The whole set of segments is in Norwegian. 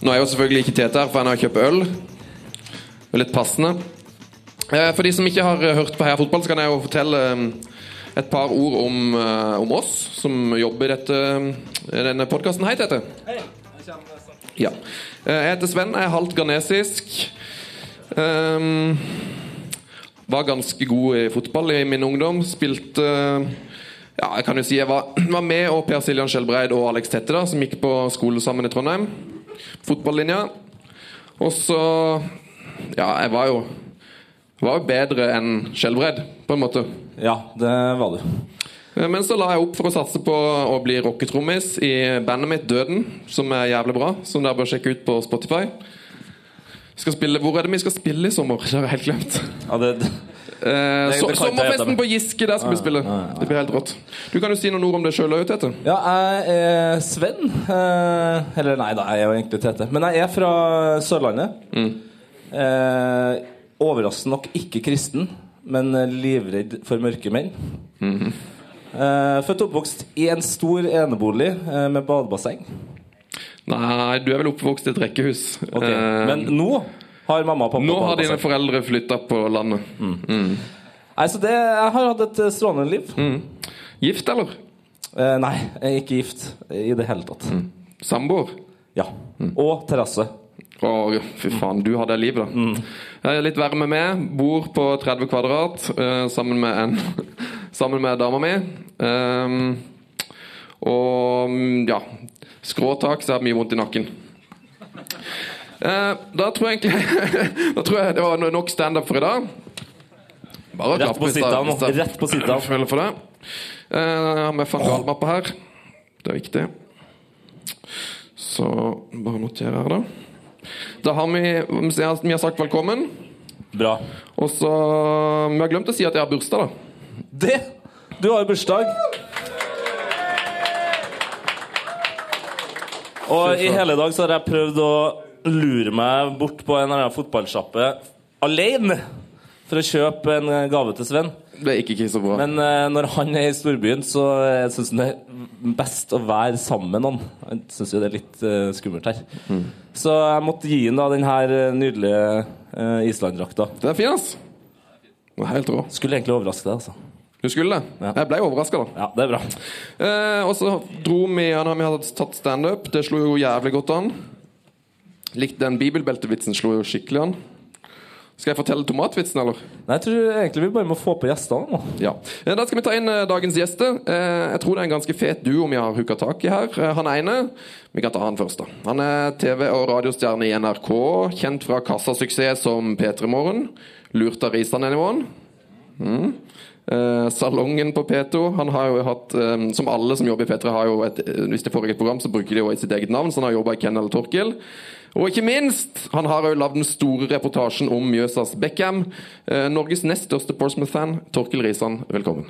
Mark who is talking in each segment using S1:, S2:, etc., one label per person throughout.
S1: Nå er jo selvfølgelig ikke Tete her, for han har kjøpt øl. Det er litt passende. Eh, For de som ikke har hørt på Heia Fotball, så kan jeg jo fortelle eh, et par ord om, eh, om oss som jobber i dette, denne podkasten. Hei, Tete. Ja. Eh, Jeg heter Sven, jeg er halvt ghanesisk. Um, var ganske god i fotball i min ungdom. Spilte ja, jeg kan jo si jeg var, var med og Per Siljan Skjelbreid og Alex Tette, da, som gikk på skole sammen i Trondheim. Fotballinja. Og så Ja, jeg var jo var jo bedre enn skjelvredd, på en måte.
S2: Ja, det var du.
S1: Eh, Men så la jeg opp for å satse på å bli rocketrommis i bandet mitt Døden, som er jævlig bra. Som dere bør sjekke ut på Spotify. Skal spille, hvor er det vi skal spille i sommer? Det har jeg helt glemt.
S2: Ja, det, det,
S1: Eh,
S2: jeg
S1: sommerfesten på Giske, der skal vi spille. Det blir helt rått. Du kan jo si noen ord om deg sjøl òg, Tete.
S2: ja jeg er Sven. Eh, eller nei da, jeg er jo egentlig Tete. Men jeg er fra Sørlandet. Eh, overraskende nok ikke kristen, men livredd for mørke menn. eh, født og oppvokst i en stor enebolig eh, med badebasseng.
S1: Nei, du er vel oppvokst i et rekkehus.
S2: Ok,
S1: Eh,
S2: Men nå har mamma og pappa
S1: nå har dine foreldre flytta på landet.
S2: Nei, så det, Jeg har hatt et eh, strålende liv.
S1: Gift, eller?
S2: Eh, nei, jeg er ikke gift i det hele tatt.
S1: Samboer?
S2: Ja. Og terrasse.
S1: Å, fy faen, du har det livet, da. Jeg er litt verre med meg. Bor på 30 kvadrat eh, sammen med en Sammen med dama mi. Ehm, og mm, ja Skråtak, så jeg har mye vondt i nakken. Eh, da tror jeg egentlig Da tror jeg det var nok standup for i dag. Bare
S2: Rett på
S1: det-
S2: Rett på sit-down.
S1: Føler for det. Eh, Jeg har med van Gaal-mappa her. Det er viktig. Så bare noter her, da. Da har vi Vi har sagt velkommen.
S2: Bra.
S1: Og så Vi har glemt å si at jeg har bursdag, da.
S2: Det! Du har jo bursdag. Og i hele dag så har jeg prøvd å lure meg bort på en eller annen fotballsjappe alene for å kjøpe en eh, gave til Sven.
S1: Det gikk ikke så bra.
S2: Men uh, når han er i storbyen, så uh, syns han det er best å være sammen med noen. Han syns jo det er litt uh, skummelt her. Så jeg måtte gi han da den her eh, nydelige uh, Island-drakta.
S1: Det er fin, ass. Det er helt rå.
S2: Skulle egentlig overraske deg, altså.
S1: Du skulle det?
S2: Ja.
S1: Jeg ble overraska, da.
S2: Ja, det er bra.
S1: Eh, og så dro vi når vi hadde tatt standup. Det slo jo jævlig godt an. Likte den bibelbeltevitsen slo jo skikkelig an. Skal jeg fortelle tomatvitsen, eller?
S2: Nei, jeg tror egentlig vi bare må få på gjestene nå.
S1: Ja. Eh, Da skal vi ta inn eh, dagens gjester. Eh, Jeg tror det er en ganske fet duo vi har hooka tak i her. Han ene Vi kan ta han først, da. Han er TV- og radiostjerne i NRK. Kjent fra kassasuksess som P3 Morgen. Lurt av Risan-nivåen. Mm. Eh, Salongen på P2. Han har jo hatt, eh, som alle som jobber i P3, har jo et, eh, hvis det foregår et program, så bruker de jo sitt eget navn. Så han har jobba i Ken eller Torkil. Og ikke minst, han har jo lagd den store reportasjen om Mjøsas Beckham. Norges nest største Portsmouth-fan, Torkil Risan, velkommen.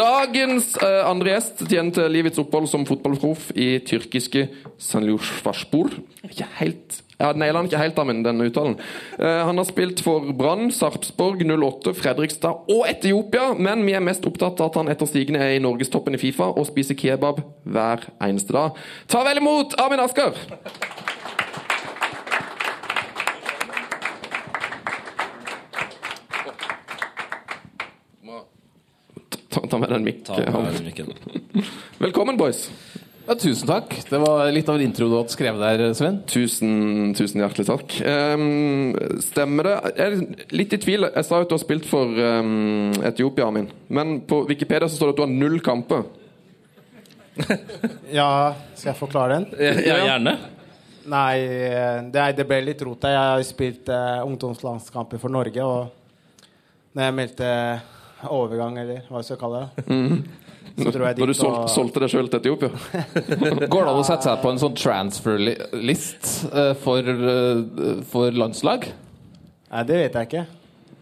S1: Dagens eh, andre gjest tjente livets opphold som fotballproff i tyrkiske Sanlushvashpor. Ikke helt Jeg naila han ikke helt, da, men denne uttalen. Eh, han har spilt for Brann, Sarpsborg, 08, Fredrikstad og Etiopia, men vi er mest opptatt av at han etter sigende er i norgestoppen i Fifa og spiser kebab hver eneste dag. Ta vel imot Armin Asker! Ta, ta med den mikken. Velkommen, boys.
S3: Ja, tusen takk. Det var litt av en intro du hadde skrevet der, Sven.
S1: Tusen, tusen hjertelig takk. Um, stemmer det? Jeg er litt i tvil. Jeg sa jo at du har spilt for um, Etiopia, Amin. Men på Wikipedia så står det at du har null kamper.
S4: Ja, skal jeg forklare den?
S2: Ja, gjerne.
S4: Nei, det, det ble litt rot. Jeg har spilt uh, ungdomslandskamper for Norge, og når jeg meldte overgang, eller hva jeg skal kalle det, Så tror jeg
S1: Når du
S4: dit
S1: solgte,
S4: og
S1: solgte deg sjøl til Etiopia?
S3: Går det an å sette seg på en sånn transfer-list eh, for, eh, for landslag?
S4: Nei, det vet jeg ikke.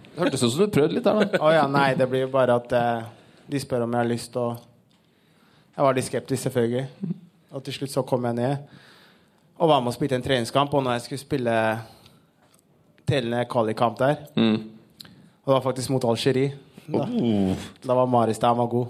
S3: Det hørtes ut som du prøvde litt der, da.
S4: Oh, ja, nei, det blir jo bare at eh, de spør om jeg har lyst, og jeg var litt skeptisk, selvfølgelig. Og til slutt så kom jeg ned og var med og spilte en treningskamp. Og når jeg skulle spille tellende kvalikkamp der, og det var faktisk mot Algerie da, da var Maris der, han var god.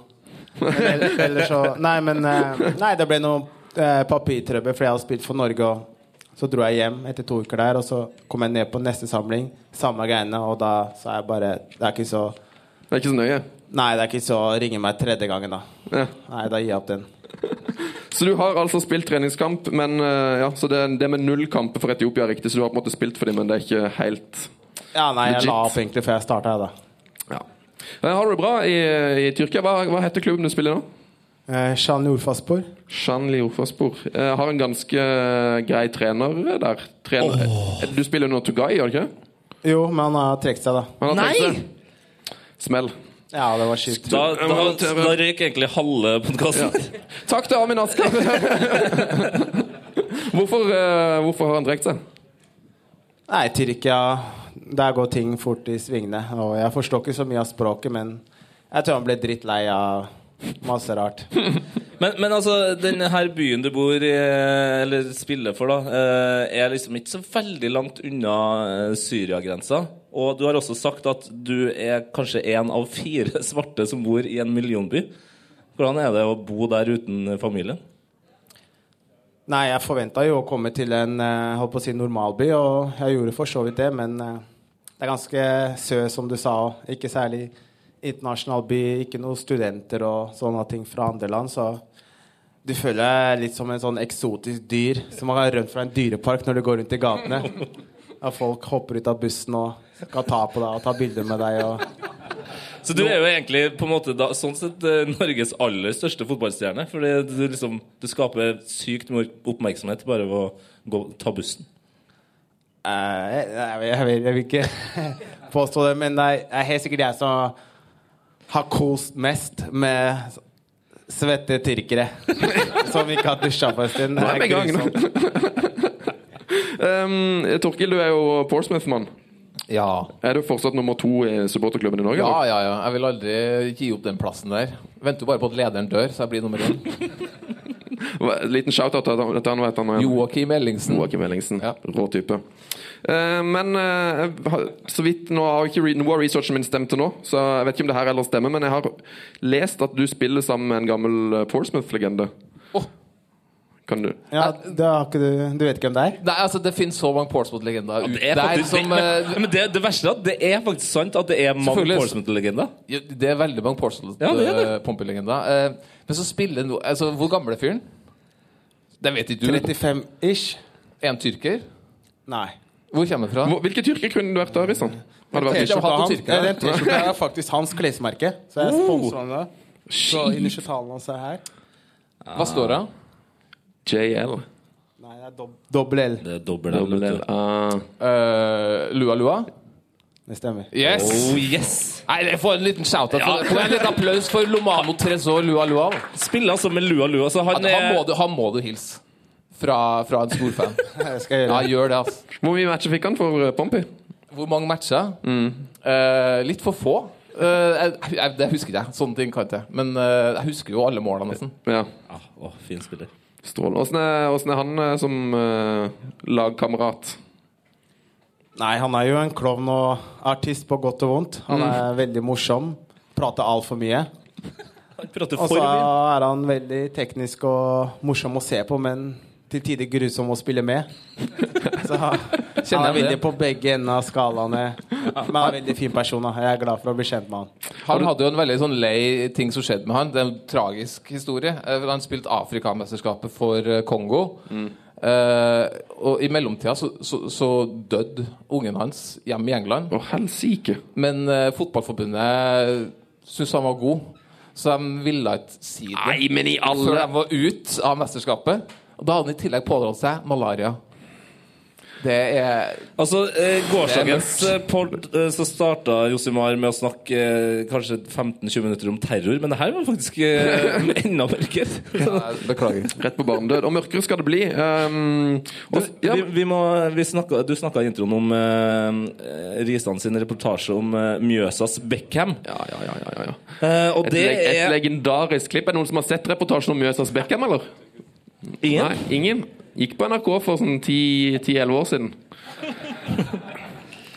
S4: Men ellers så Nei, men eh, Nei, det ble noe eh, papirtrøbbel, for jeg hadde spilt for Norge. Og så dro jeg hjem etter to uker der, og så kom jeg ned på neste samling. Samme greiene, og da sa jeg bare Det er ikke så
S1: Det er ikke så nøye.
S4: Nei, det er ikke så ringe meg tredje gangen, da.
S1: Ja.
S4: Nei, da gir jeg opp den.
S1: Så du har altså spilt treningskamp, men eh, ja, så det, det med null kamper for Etiopia er riktig, så du har på en måte spilt for dem, men det er ikke helt
S4: Ja, nei, jeg la opp egentlig før jeg starta, da.
S1: Ja. Eh, Har du det bra i, i Tyrkia? Hva, hva heter klubben du spiller nå?
S4: Eh, Shan Urfaspor.
S1: Shanli Orfaspor. Eh, har en ganske eh, grei trener der. Trener. Oh. Du spiller nå Tugay, gjør du ikke?
S4: Jo, men han har trukket seg, da.
S1: Han har
S5: Nei!
S1: seg. Smell.
S4: Ja, det var kjipt.
S5: Da, da, da røyk egentlig halve podkasten.
S1: Takk til Amin Asker! hvorfor, eh, hvorfor har han trukket seg?
S4: Nei, Tyrkia Der går ting fort i svingene. Og jeg forstår ikke så mye av språket, men jeg tror han ble drittlei av masse rart.
S5: Men, men altså, den her byen du bor i, eller spiller for, da, eh, er liksom ikke så veldig langt unna eh, Syria-grensa. Og du har også sagt at du er kanskje en av fire svarte som bor i en millionby. Hvordan er det å bo der uten familien?
S4: Nei, jeg forventa jo å komme til en eh, holdt på å si normalby, og jeg gjorde for så vidt det, men eh, det er ganske sø, som du sa, ikke særlig internasjonal by, ikke noen studenter og sånne ting fra andre land, så du føler deg litt som en sånn eksotisk dyr som har rømt fra en dyrepark når du går rundt i gatene. Og folk hopper ut av bussen og skal ta på deg og ta bilder med deg. Og...
S5: Så du er jo egentlig på en måte da, sånn sett eh, Norges aller største fotballstjerne. Fordi du, liksom, du skaper sykt mye oppmerksomhet bare ved å gå, ta bussen.
S4: Uh, jeg, jeg, vil- jeg, vil, ikke påstå det, men det er helt sikkert jeg som har kost mest med svette tyrkere som ikke har dusja på en stund.
S1: Nå er vi i gang, nå.
S4: grusomt.
S1: Um, Torkil, du er jo Portsmouth-mann.
S3: Ja.
S1: Er du fortsatt nummer to i supporterklubben i Norge?
S3: Ja, ja, ja. Jeg vil aldri gi opp den plassen der. Venter bare på at lederen dør, så jeg blir nummer én.
S1: Liten shout-out til han vet han.
S3: Joakim Ellingsen.
S1: Joakim Ellingsen.
S3: Ja.
S1: Rå type. Uh, men uh, så vidt nå har ikke noe av researchen min stemt til nå, så jeg vet ikke om det her heller stemmer, men jeg har lest at du spiller sammen med en gammel eh, Portsmouth-legende.
S3: Åh.
S1: Kan du
S4: Ja, det har ikke du, du vet ikke hvem det er?
S3: Nei, altså Det finnes så mange Portsmouth-legender
S5: Ja, det faktisk,
S3: som
S5: men,
S3: eh,
S5: men det, det verste er at det er faktisk sant at det er mange. Portsmouth-legender.
S3: ja, Det er veldig mange
S5: Ja, er.
S3: Portsmouth-pompelegender. Eh, men så spiller no, altså, Hvor gammel er fyren? Det vet ikke du.
S4: 35-ish?
S3: En tyrker?
S4: Nei.
S3: Hvor kommer han fra?
S1: Hvor, Hvilke tyrker kunne du vært da, Rissan? Hadde vært
S4: ja, den T-skjorta er faktisk hans klesmerke, så jeg sponser han da. Så initialene hans er her.
S3: Hva står det?
S1: JL.
S4: Nei, det er dob dobbel L.
S5: Det er dobbelt L, Dobbel
S1: L. Ah.
S3: Eh, Lua Lua?
S4: Det stemmer.
S3: Yes!
S5: Oh yes!
S3: Nei, jeg får en liten shout-out.
S5: Ja.
S3: Få en liten applaus for Lomano Tresor Lua Lua.
S5: Spiller altså med lua lua, så han
S3: han, må du, han må du hilse. Fra, fra en stor fan.
S4: Det skal jeg
S3: Ja, gjør det, altså.
S1: Hvor mye matcher fikk han for Pompy?
S3: Hvor mange matcher? Eh, litt for få. Uh, jeg, jeg, det husker ikke jeg. Sånne ting kan ikke jeg. Men uh, jeg husker jo alle målene, nesten.
S1: Ja,
S5: ah, å, Fin spiller.
S1: Strålende. Åssen er, er han eh, som uh, lagkamerat?
S4: Nei, han er jo en klovn og artist på godt og vondt. Han er veldig morsom. Prater altfor mye.
S5: Han prater
S4: Og
S5: for
S4: så
S5: mye.
S4: er han veldig teknisk og morsom å se på, men til tider grusom å spille med. Så han er veldig på begge endene av skalaene. Men han er en veldig fin person. da. Jeg er glad for å bli kjent med han.
S3: Han hadde jo en veldig sånn lei ting som skjedde med han. Det er en tragisk historie. Eh, Han spilte Afrikamesterskapet for Kongo. Kongo. Eh, og i mellomtida så, så, så døde ungen hans hjemme i England.
S1: Å, helsike!
S3: Men eh, fotballforbundet syntes han var god, så de ville ikke si det
S1: Nei, men i
S3: før
S1: alle
S3: de var ute av mesterskapet. Og da hadde han i tillegg pådratt seg malaria. Det er
S5: Altså, eh, Gårsdagens
S3: er
S5: eh, pod eh, så starta Josimar med å snakke eh, kanskje 15-20 minutter om terror, men det her var faktisk eh, enda mørkere.
S3: Beklager.
S1: Rett på barnedød. Og mørkere skal det bli. Um,
S5: Du,
S1: ja,
S5: vi, vi må, vi snakka, du snakka i introen om eh, Risan sin reportasje om eh, Mjøsas Beckham.
S1: ja, ja, ja, ja, ja.
S5: Eh, og
S1: Et,
S5: det
S1: leg et
S5: er
S1: legendarisk klipp. Er det noen som har sett reportasjen om Mjøsas Beckham, eller?
S5: Ingen.
S1: Nei, ingen. Gikk på NRK for sånn 10-11 år siden.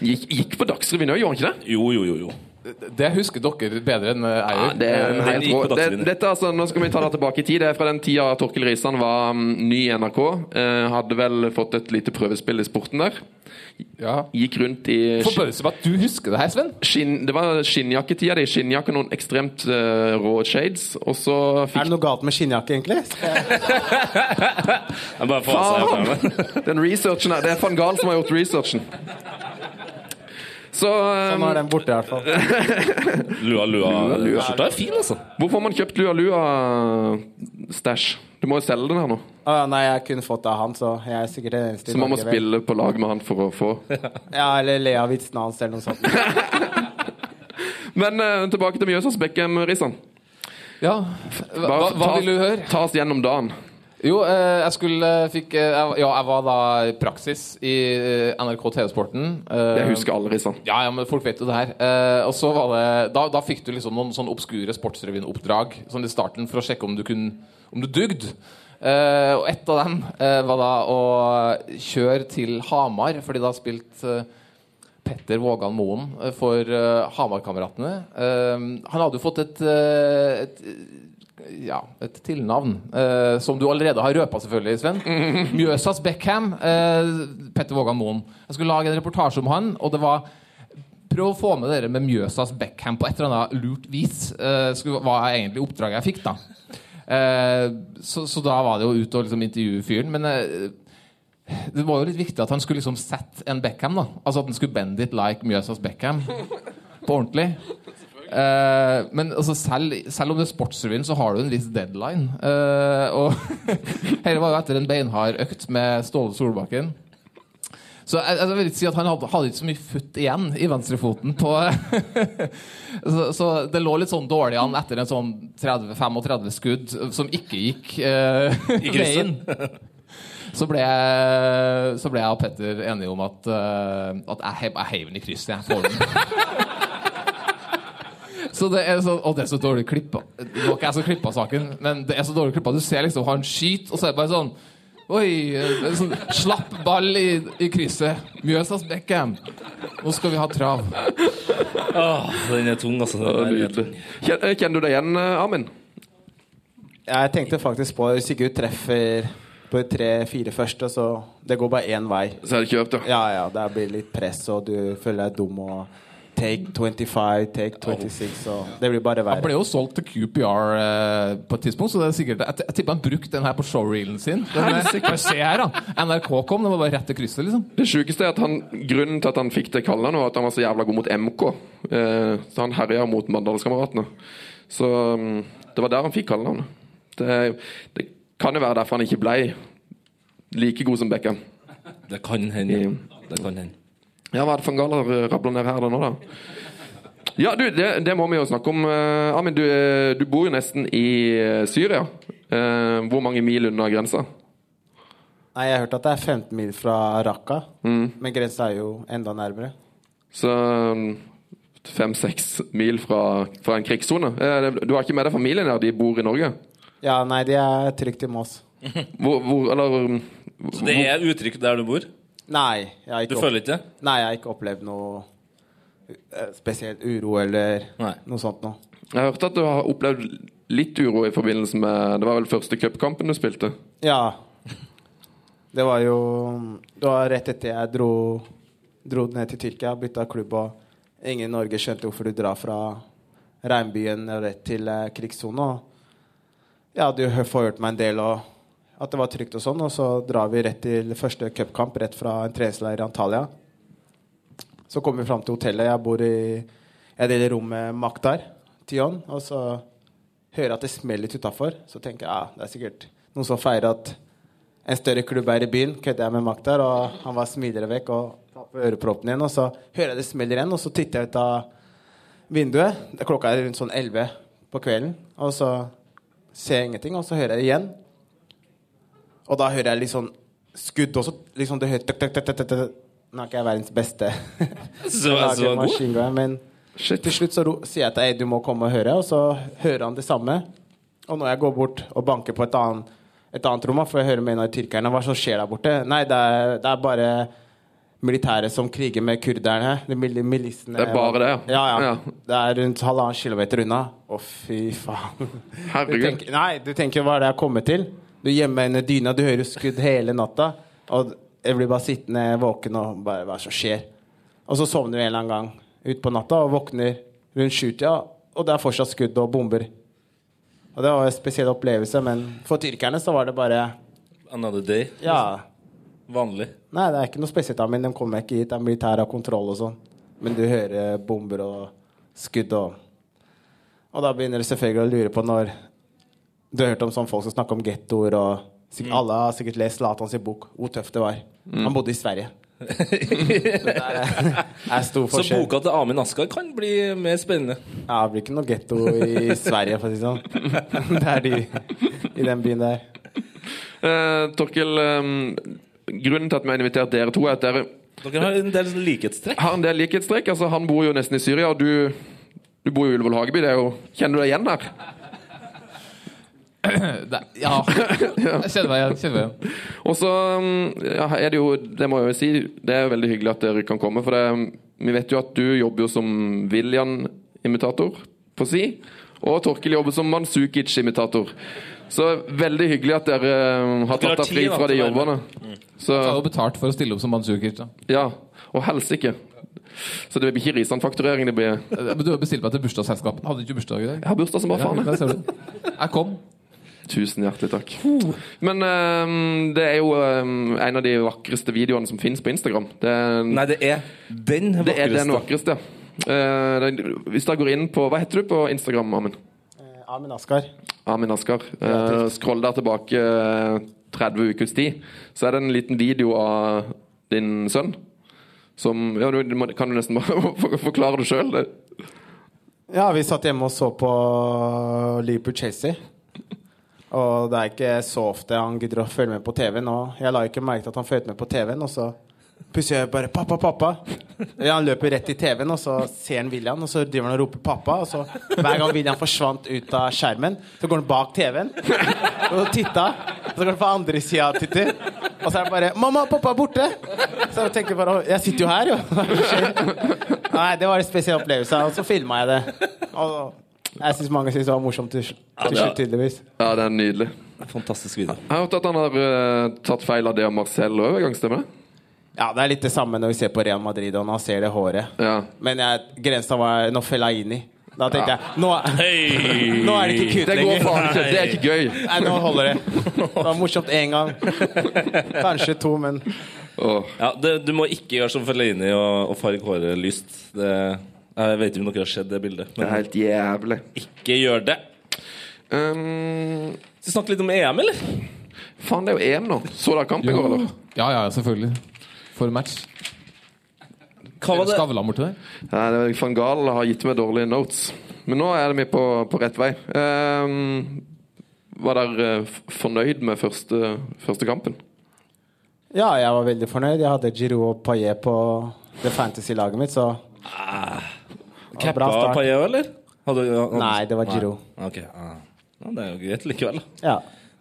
S1: Gikk, gikk på Dagsrevyen òg, gjorde han ikke det?
S5: Jo, jo, jo. jo.
S3: Det husker dere bedre enn jeg
S1: Ja, det er en helt rå. Det, dette, altså, nå skal vi ta det tilbake i tid. Det er fra den tida Torkil Risan var mm, ny i NRK. Eh, hadde vel fått et lite prøvespill i sporten der.
S3: Ja.
S1: Gikk rundt i
S3: Forbauset meg at du husker det her, Sven.
S1: Skin, Det var skinnjakketida di. Skinnjakke, noen ekstremt uh, rå shades. Og så
S4: Er det noe galt med skinnjakke, egentlig?
S5: Jeg bare får seg.
S1: Den researchen her, Det er van Gahl som har gjort researchen. Så eh,
S4: Nå er den borte, i hvert fall.
S5: Lua, lua.
S1: lua.
S5: Skjorta er fin, altså.
S1: Hvorfor har man kjøpt Lua Lua-stæsj? Du må jo selge den her nå.
S4: Å, ja, nei, jeg kunne fått det av han, så jeg er sikkert den eneste
S1: Så man må
S4: Norge,
S1: spille på lag med han for å få
S4: Ja, eller le av vitsene hans, eller noe sånt.
S1: Men uh, tilbake til Mjøsas Beckham, Risan.
S3: Ja. Hva, hva, hva vil du høre?
S1: Ta oss gjennom dagen.
S3: Jo, eh, jeg skulle fikk eh, Ja, jeg var da i praksis i eh, NRK TV-sporten. Eh,
S1: Det husker aldri sånn.
S3: Ja, ja, men folk vet jo det her. Eh, og så var det Da, da fikk du liksom noen sånn obskure Sportsrevyen-oppdrag sånn i starten for å sjekke om du kunne Om du dugde. Eh, og ett av dem eh, var da å kjøre til Hamar, fordi da spilte eh, Petter Vågan Moen eh, for eh, Hamar-kameratene. Eh, han hadde jo fått et, eh, et ja, et tilnavn, eh, som du allerede har røpa, selvfølgelig, Sven. Mjøsas Beckham. Eh, Petter Vågan Moen. Jeg skulle lage en reportasje om han, og det var Prøv å få med dere med Mjøsas Beckham på et eller annet lurt vis. Eh, skulle, var egentlig oppdraget jeg fikk, da. Eh, så, så da var det jo ut og liksom intervjue fyren. Men eh, det var jo litt viktig at han skulle liksom sette en Beckham. da Altså at han skulle bend it like Mjøsas Beckham. På ordentlig. Eh, men altså selv, selv om det er Sportsrevyen, så har du en viss deadline. Uh, og dette var jo etter en beinhard økt med Ståle Solbakken. Så jeg, jeg vil ikke si at han hadde, hadde ikke så mye futt igjen i venstrefoten. på så, så det lå litt sånn dårlig an etter en sånn 30-35 skudd som ikke gikk uh, veien. Så ble, jeg, så ble jeg og Petter enige om at, uh, at jeg heiv den i krysset. Jeg får den. Så det er så, og det er så dårlig klippa. Det var ikke jeg som klippa saken, men det er så dårlig klippa. Du ser liksom han skyter, og så er det bare sånn Oi, sånn slapp ball i, i krysset. Mjøsas Beckham. Nå skal vi ha trav.
S5: Åh, den er tung, altså. Den er
S1: Kjen- eh, Kjenner du deg igjen, Amin? Armin?
S4: Jeg tenkte faktisk på hvis ikke du treffer på tre-fire første, så det går bare én vei.
S1: Så er det kjøpt, ja.
S4: Ja, ja, det blir litt press, og du føler deg dum og Take 25, take 26, og det blir bare
S3: Han ble jo solgt til QPR eh, på et tidspunkt, så det er sikkert Jeg, jeg tipper han brukte den her på showreelen sin. Den, bare se her, da. NRK kom, det var bare rett til krysset, liksom.
S1: Det sjukeste er at han, grunnen til at han fikk det kallet var at han var så jævla god mot MK. Eh, så han herja mot Mandalskameratene. Så mm, det var der han fikk kallenavnet. Det, det kan jo være derfor han ikke ble like god som Beckham.
S5: Det kan hende. Det kan hende.
S1: Ja, hva er det for en gal har ned her da nå, da? Ja, du, det, det må vi jo snakke om. Amin, Armin, du, eh, du bor jo nesten i eh, Syria. Eh, hvor mange mil unna grensa?
S4: Nei, Jeg har hørt at det er 15 mil fra Raqqa,
S1: Mm.
S4: men grensa er jo enda nærmere.
S1: Så fem-seks mil fra, fra en krigssone. Eh, Du har ikke med deg familien der? De bor i Norge?
S4: Ja, nei, de er trygt i Mås.
S1: Hvor, hvor Eller
S5: Så det er utrygt der du bor?
S4: Nei, jeg har
S5: Du føler ikke det?
S4: nei, jeg har ikke opplevd noe eh, spesielt uro eller
S5: Nei.
S4: noe sånt noe.
S1: Jeg hørte at du har opplevd litt uro i forbindelse med Det var vel første cupkampen du spilte?
S4: Ja. Det var jo Det var rett etter jeg dro, dro ned til Tyrkia, bytta klubb, og ingen i Norge skjønte hvorfor du drar fra regnbyen rett til eh, krigssone. Jeg hadde jo forhørt meg en del, og at det var trygt og sånn, og så drar vi rett til første cupkamp rett fra en treningsleir i Antalya. Så kommer vi fram til hotellet. Jeg bor i Jeg deler rom med Maktar Tion, og så hører jeg at det smeller litt utafor. Så tenker jeg ja, det er sikkert noen som feirer at en større klubb er i byen. Kødder jeg med Maktar, og han var smiler vekk og tar på øreproppen igjen. Og så hører jeg det smeller igjen, og så titter jeg ut av vinduet. Klokka er rundt sånn 11 på kvelden, og så ser jeg ingenting, og så hører jeg det igjen. Og da hører jeg litt sånn skudd også. Liksom det hører tuk, tuk, tuk. Nå er ikke jeg verdens beste
S2: Så, god.
S4: men til slutt så sier jeg til Eid du må komme og høre, og så hører han det samme. Og når jeg går bort og banker på et annet, et annet rom, for jeg hører med en av tyrkerne, hva som skjer der borte? Nei, det er, det er bare militære som kriger med kurderne. De mil milissene.
S1: Det er bare det, ja.
S4: Ja, ja. Det er rundt halvannen kilometer unna. Å, fy faen. Du tenker, nei, du tenker hva er det jeg har kommet til? Du gjemmer under dyna, du hører skudd hele natta. Og jeg blir bare sittende våken og bare Hva er det som skjer? Og så sovner du en eller annen gang utpå natta og våkner rundt sjutida, og det er fortsatt skudd og bomber. Og det var en spesiell opplevelse, men for tyrkerne så var det bare
S2: Another day.
S4: Ja.
S2: Vanlig.
S4: Nei, det er ikke noe spesielt, men de kommer ikke hit. Det er militær av kontroll og sånn. Men du hører bomber og skudd og Og da begynner du selvfølgelig å lure på når Du har hørt om sånn folk som snakker om gettoer og sikkert, Alle har sikkert lest Latans bok, hvor tøft det var. Han bodde i Sverige. det der er, er stor
S2: Så boka til Amin Askar kan bli mer spennende.
S4: Ja, det blir ikke noe getto i Sverige, for å si det sånn. Det er de i den byen der.
S1: Eh, Torkel, eh, grunnen til at vi har invitert dere to, er at dere
S2: Dere har en del likhetstrekk.
S1: har en del likhetstrekk. Altså, han bor jo nesten i Syria, og du, du bor jo i Ullevål Hageby. Det er jo, kjenner du deg igjen der?
S3: Det, ja. Jeg kjenner meg igjen. Kjenner meg igjen.
S1: Og så mm, ja, er det jo, det må jeg jo si, det er veldig hyggelig at dere kan komme. For det, vi vet jo at du jobber jo som William-imitator på si, og Torkel jobber som Manzukic-imitator. Så veldig hyggelig at dere mm, har tatt deg fri fra de jobbene. Så,
S3: har jo betalt for å stille opp som Manzukic.
S1: ja, og helsike. Så det blir ikke Risan-fakturering, det blir
S3: Men du har bestilt meg til bursdagsselskap. Hadde du ikke bursdag i dag?
S1: Jeg har bursdag som bare faen.
S3: Jeg kom.
S1: Tusen hjertelig takk. Men um, det er jo um, en av de vakreste videoene som finnes på Instagram. Det er,
S2: Nei, det er den vakreste.
S1: det er den
S2: vakreste.
S1: Uh, den, det, hvis dere går inn på Hva heter du på Instagram, Amin?
S4: Uh, Amin Askar.
S1: Amin Askar. Uh, scroll der tilbake eh, 30 ukers tid, så er det en liten video av din sønn. Som ja, du, du må- Kan du nesten bare forklare det sjøl?
S4: Ja, vi satt hjemme og så på Liverpool-Chelsea. Og det er ikke så ofte han gidder å følge med på TV-en. Og jeg la ikke merke til at han fulgte med på TV-en, og så plutselig jeg bare 'Pappa, pappa!' Ja, han løper rett i TV-en, og så ser han William, og så driver han og roper 'pappa'. Og så hver gang William forsvant ut av skjermen, så går han bak TV-en og titta. Så går han på andre sida og titter. Og så er det bare 'Mamma, pappa er borte!' Så jeg tenker bare 'Jeg sitter jo her, jo'. Nei, det var en spesiell opplevelse, og så filma jeg det. Og jeg syns mange syns det var morsomt til, til slutt, tydeligvis.
S1: Ja, det er nydelig.
S2: Fantastisk video.
S1: Jeg har hørt at han har eh, tatt feil av det av Marcel òg en gang, stemmer det?
S4: Ja, det er litt det samme når vi ser på Real Madrid, og han ser det håret.
S1: Ja.
S4: Men jeg, grensa var når Fellaini. Da tenkte jeg nå, nå er det ikke kutt
S1: Det går
S4: lenger.
S1: faen ikke. Det er ikke gøy.
S4: Nei, nå holder det. Det var morsomt én gang. Kanskje to, men
S1: oh.
S2: Ja, det, du må ikke gjøre som Fellaini og, og farge håret lyst. Det, jeg vet ikke om dere har sett det bildet.
S1: Det er helt jævlig.
S2: ikke gjør det.
S1: Um,
S2: Skal vi snakke litt om EM, eller?
S1: faen, det er jo EM nå. Så dere kamp i går, eller?
S3: Ja, ja, selvfølgelig. For match.
S2: Hva var det?
S3: Skavlan borti der.
S1: Nei, det er Van Gahl har gitt meg dårlige notes. Men nå er vi på, på rett vei. Um, var dere eh, fornøyd med første, første kampen?
S4: ja, jeg var veldig fornøyd. Jeg hadde Giroud og Paillet på det fantasy-laget mitt, så
S2: Cappa
S4: start.
S2: Eller? Hadde, hadde,
S4: Nei, det var Giro.
S2: Okay. ah. ja, Det er jo greit likevel, da.
S4: Ja.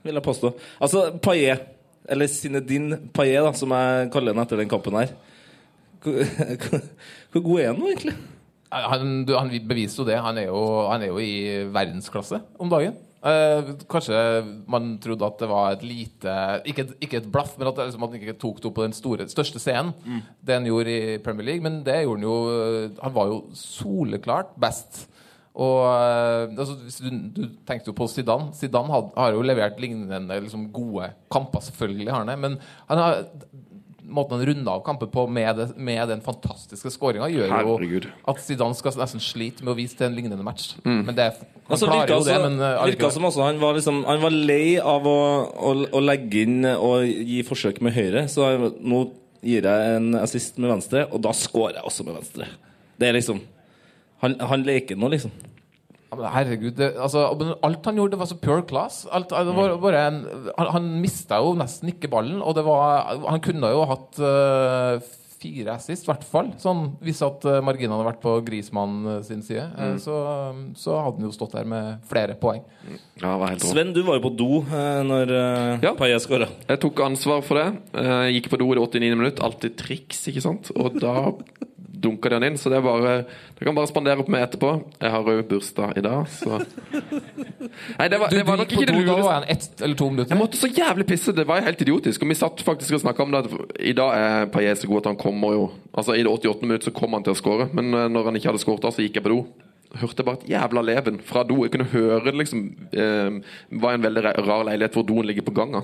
S2: vil jeg påstå. Altså, Paillet, eller Sinedin Paillet, da, som jeg kaller ham etter den kampen her Hvor, hvor, god er han nå, egentlig?
S3: Han, du, han beviste jo det. Han er jo, han er jo i verdensklasse om dagen. Eh, kanskje man trodde at det var et lite Ikke et, ikke et blaff, men at, det, liksom, at han ikke tok det opp på den store, største scenen. Det han gjorde i Premier League. Men det gjorde han jo Han var jo soleklart best. Og eh, altså, hvis du, du tenkte jo på Zidane. Zidane had, har jo levert lignende liksom, gode kamper, selvfølgelig har han det. Men han har måten han runda av kampen på med, det, med den fantastiske skåringa, gjør
S1: Herregud.
S3: jo at Zidane skal nesten slite med å vise til en lignende match. Men det, han
S2: Altså,
S3: klarer jo det, men uh,
S2: virka som også han var, liksom, han var lei av å, å, å legge inn og gi forsøk med høyre. Så nå gir jeg en assist med venstre, og da scorer jeg også med venstre. Det er liksom Han, han leker nå, liksom.
S3: Ja, men herregud, det, altså, alt han gjorde, det var så pure class. Alt, det var bare en, han han mista jo nesten ikke ballen, og det var Han kunne jo hatt uh, fire assist, i hvert fall. Sånn, hvis at uh, marginene hadde vært på Grismann eh, sin side, mm. så, så hadde han jo stått der med flere poeng.
S1: Ja, var helt.
S2: Sven, du var jo på do eh, når uh,
S1: Ja.
S2: Paillet skåra.
S1: Jeg tok ansvar for det. Jeg gikk på do i det 89. minutt. Alltid triks, ikke sant? Og da dunka de han inn. Så det er bare Du kan bare spandere på meg etterpå. Jeg har òg bursdag i dag, så Nei, det var, det var nok ikke det lureste. Jeg måtte så jævlig pisse. Det var jo helt idiotisk. Og vi satt faktisk og snakka om det i dag er Paillet så god at han kommer jo Altså I det 88. minutt så kom han til å skåre, men eh, når han ikke hadde skåret da, så gikk jeg på do. Hørte bare et jævla leven fra do. Jeg kunne høre det liksom eh, Det var en veldig rar leilighet hvor doen ligger på ganga.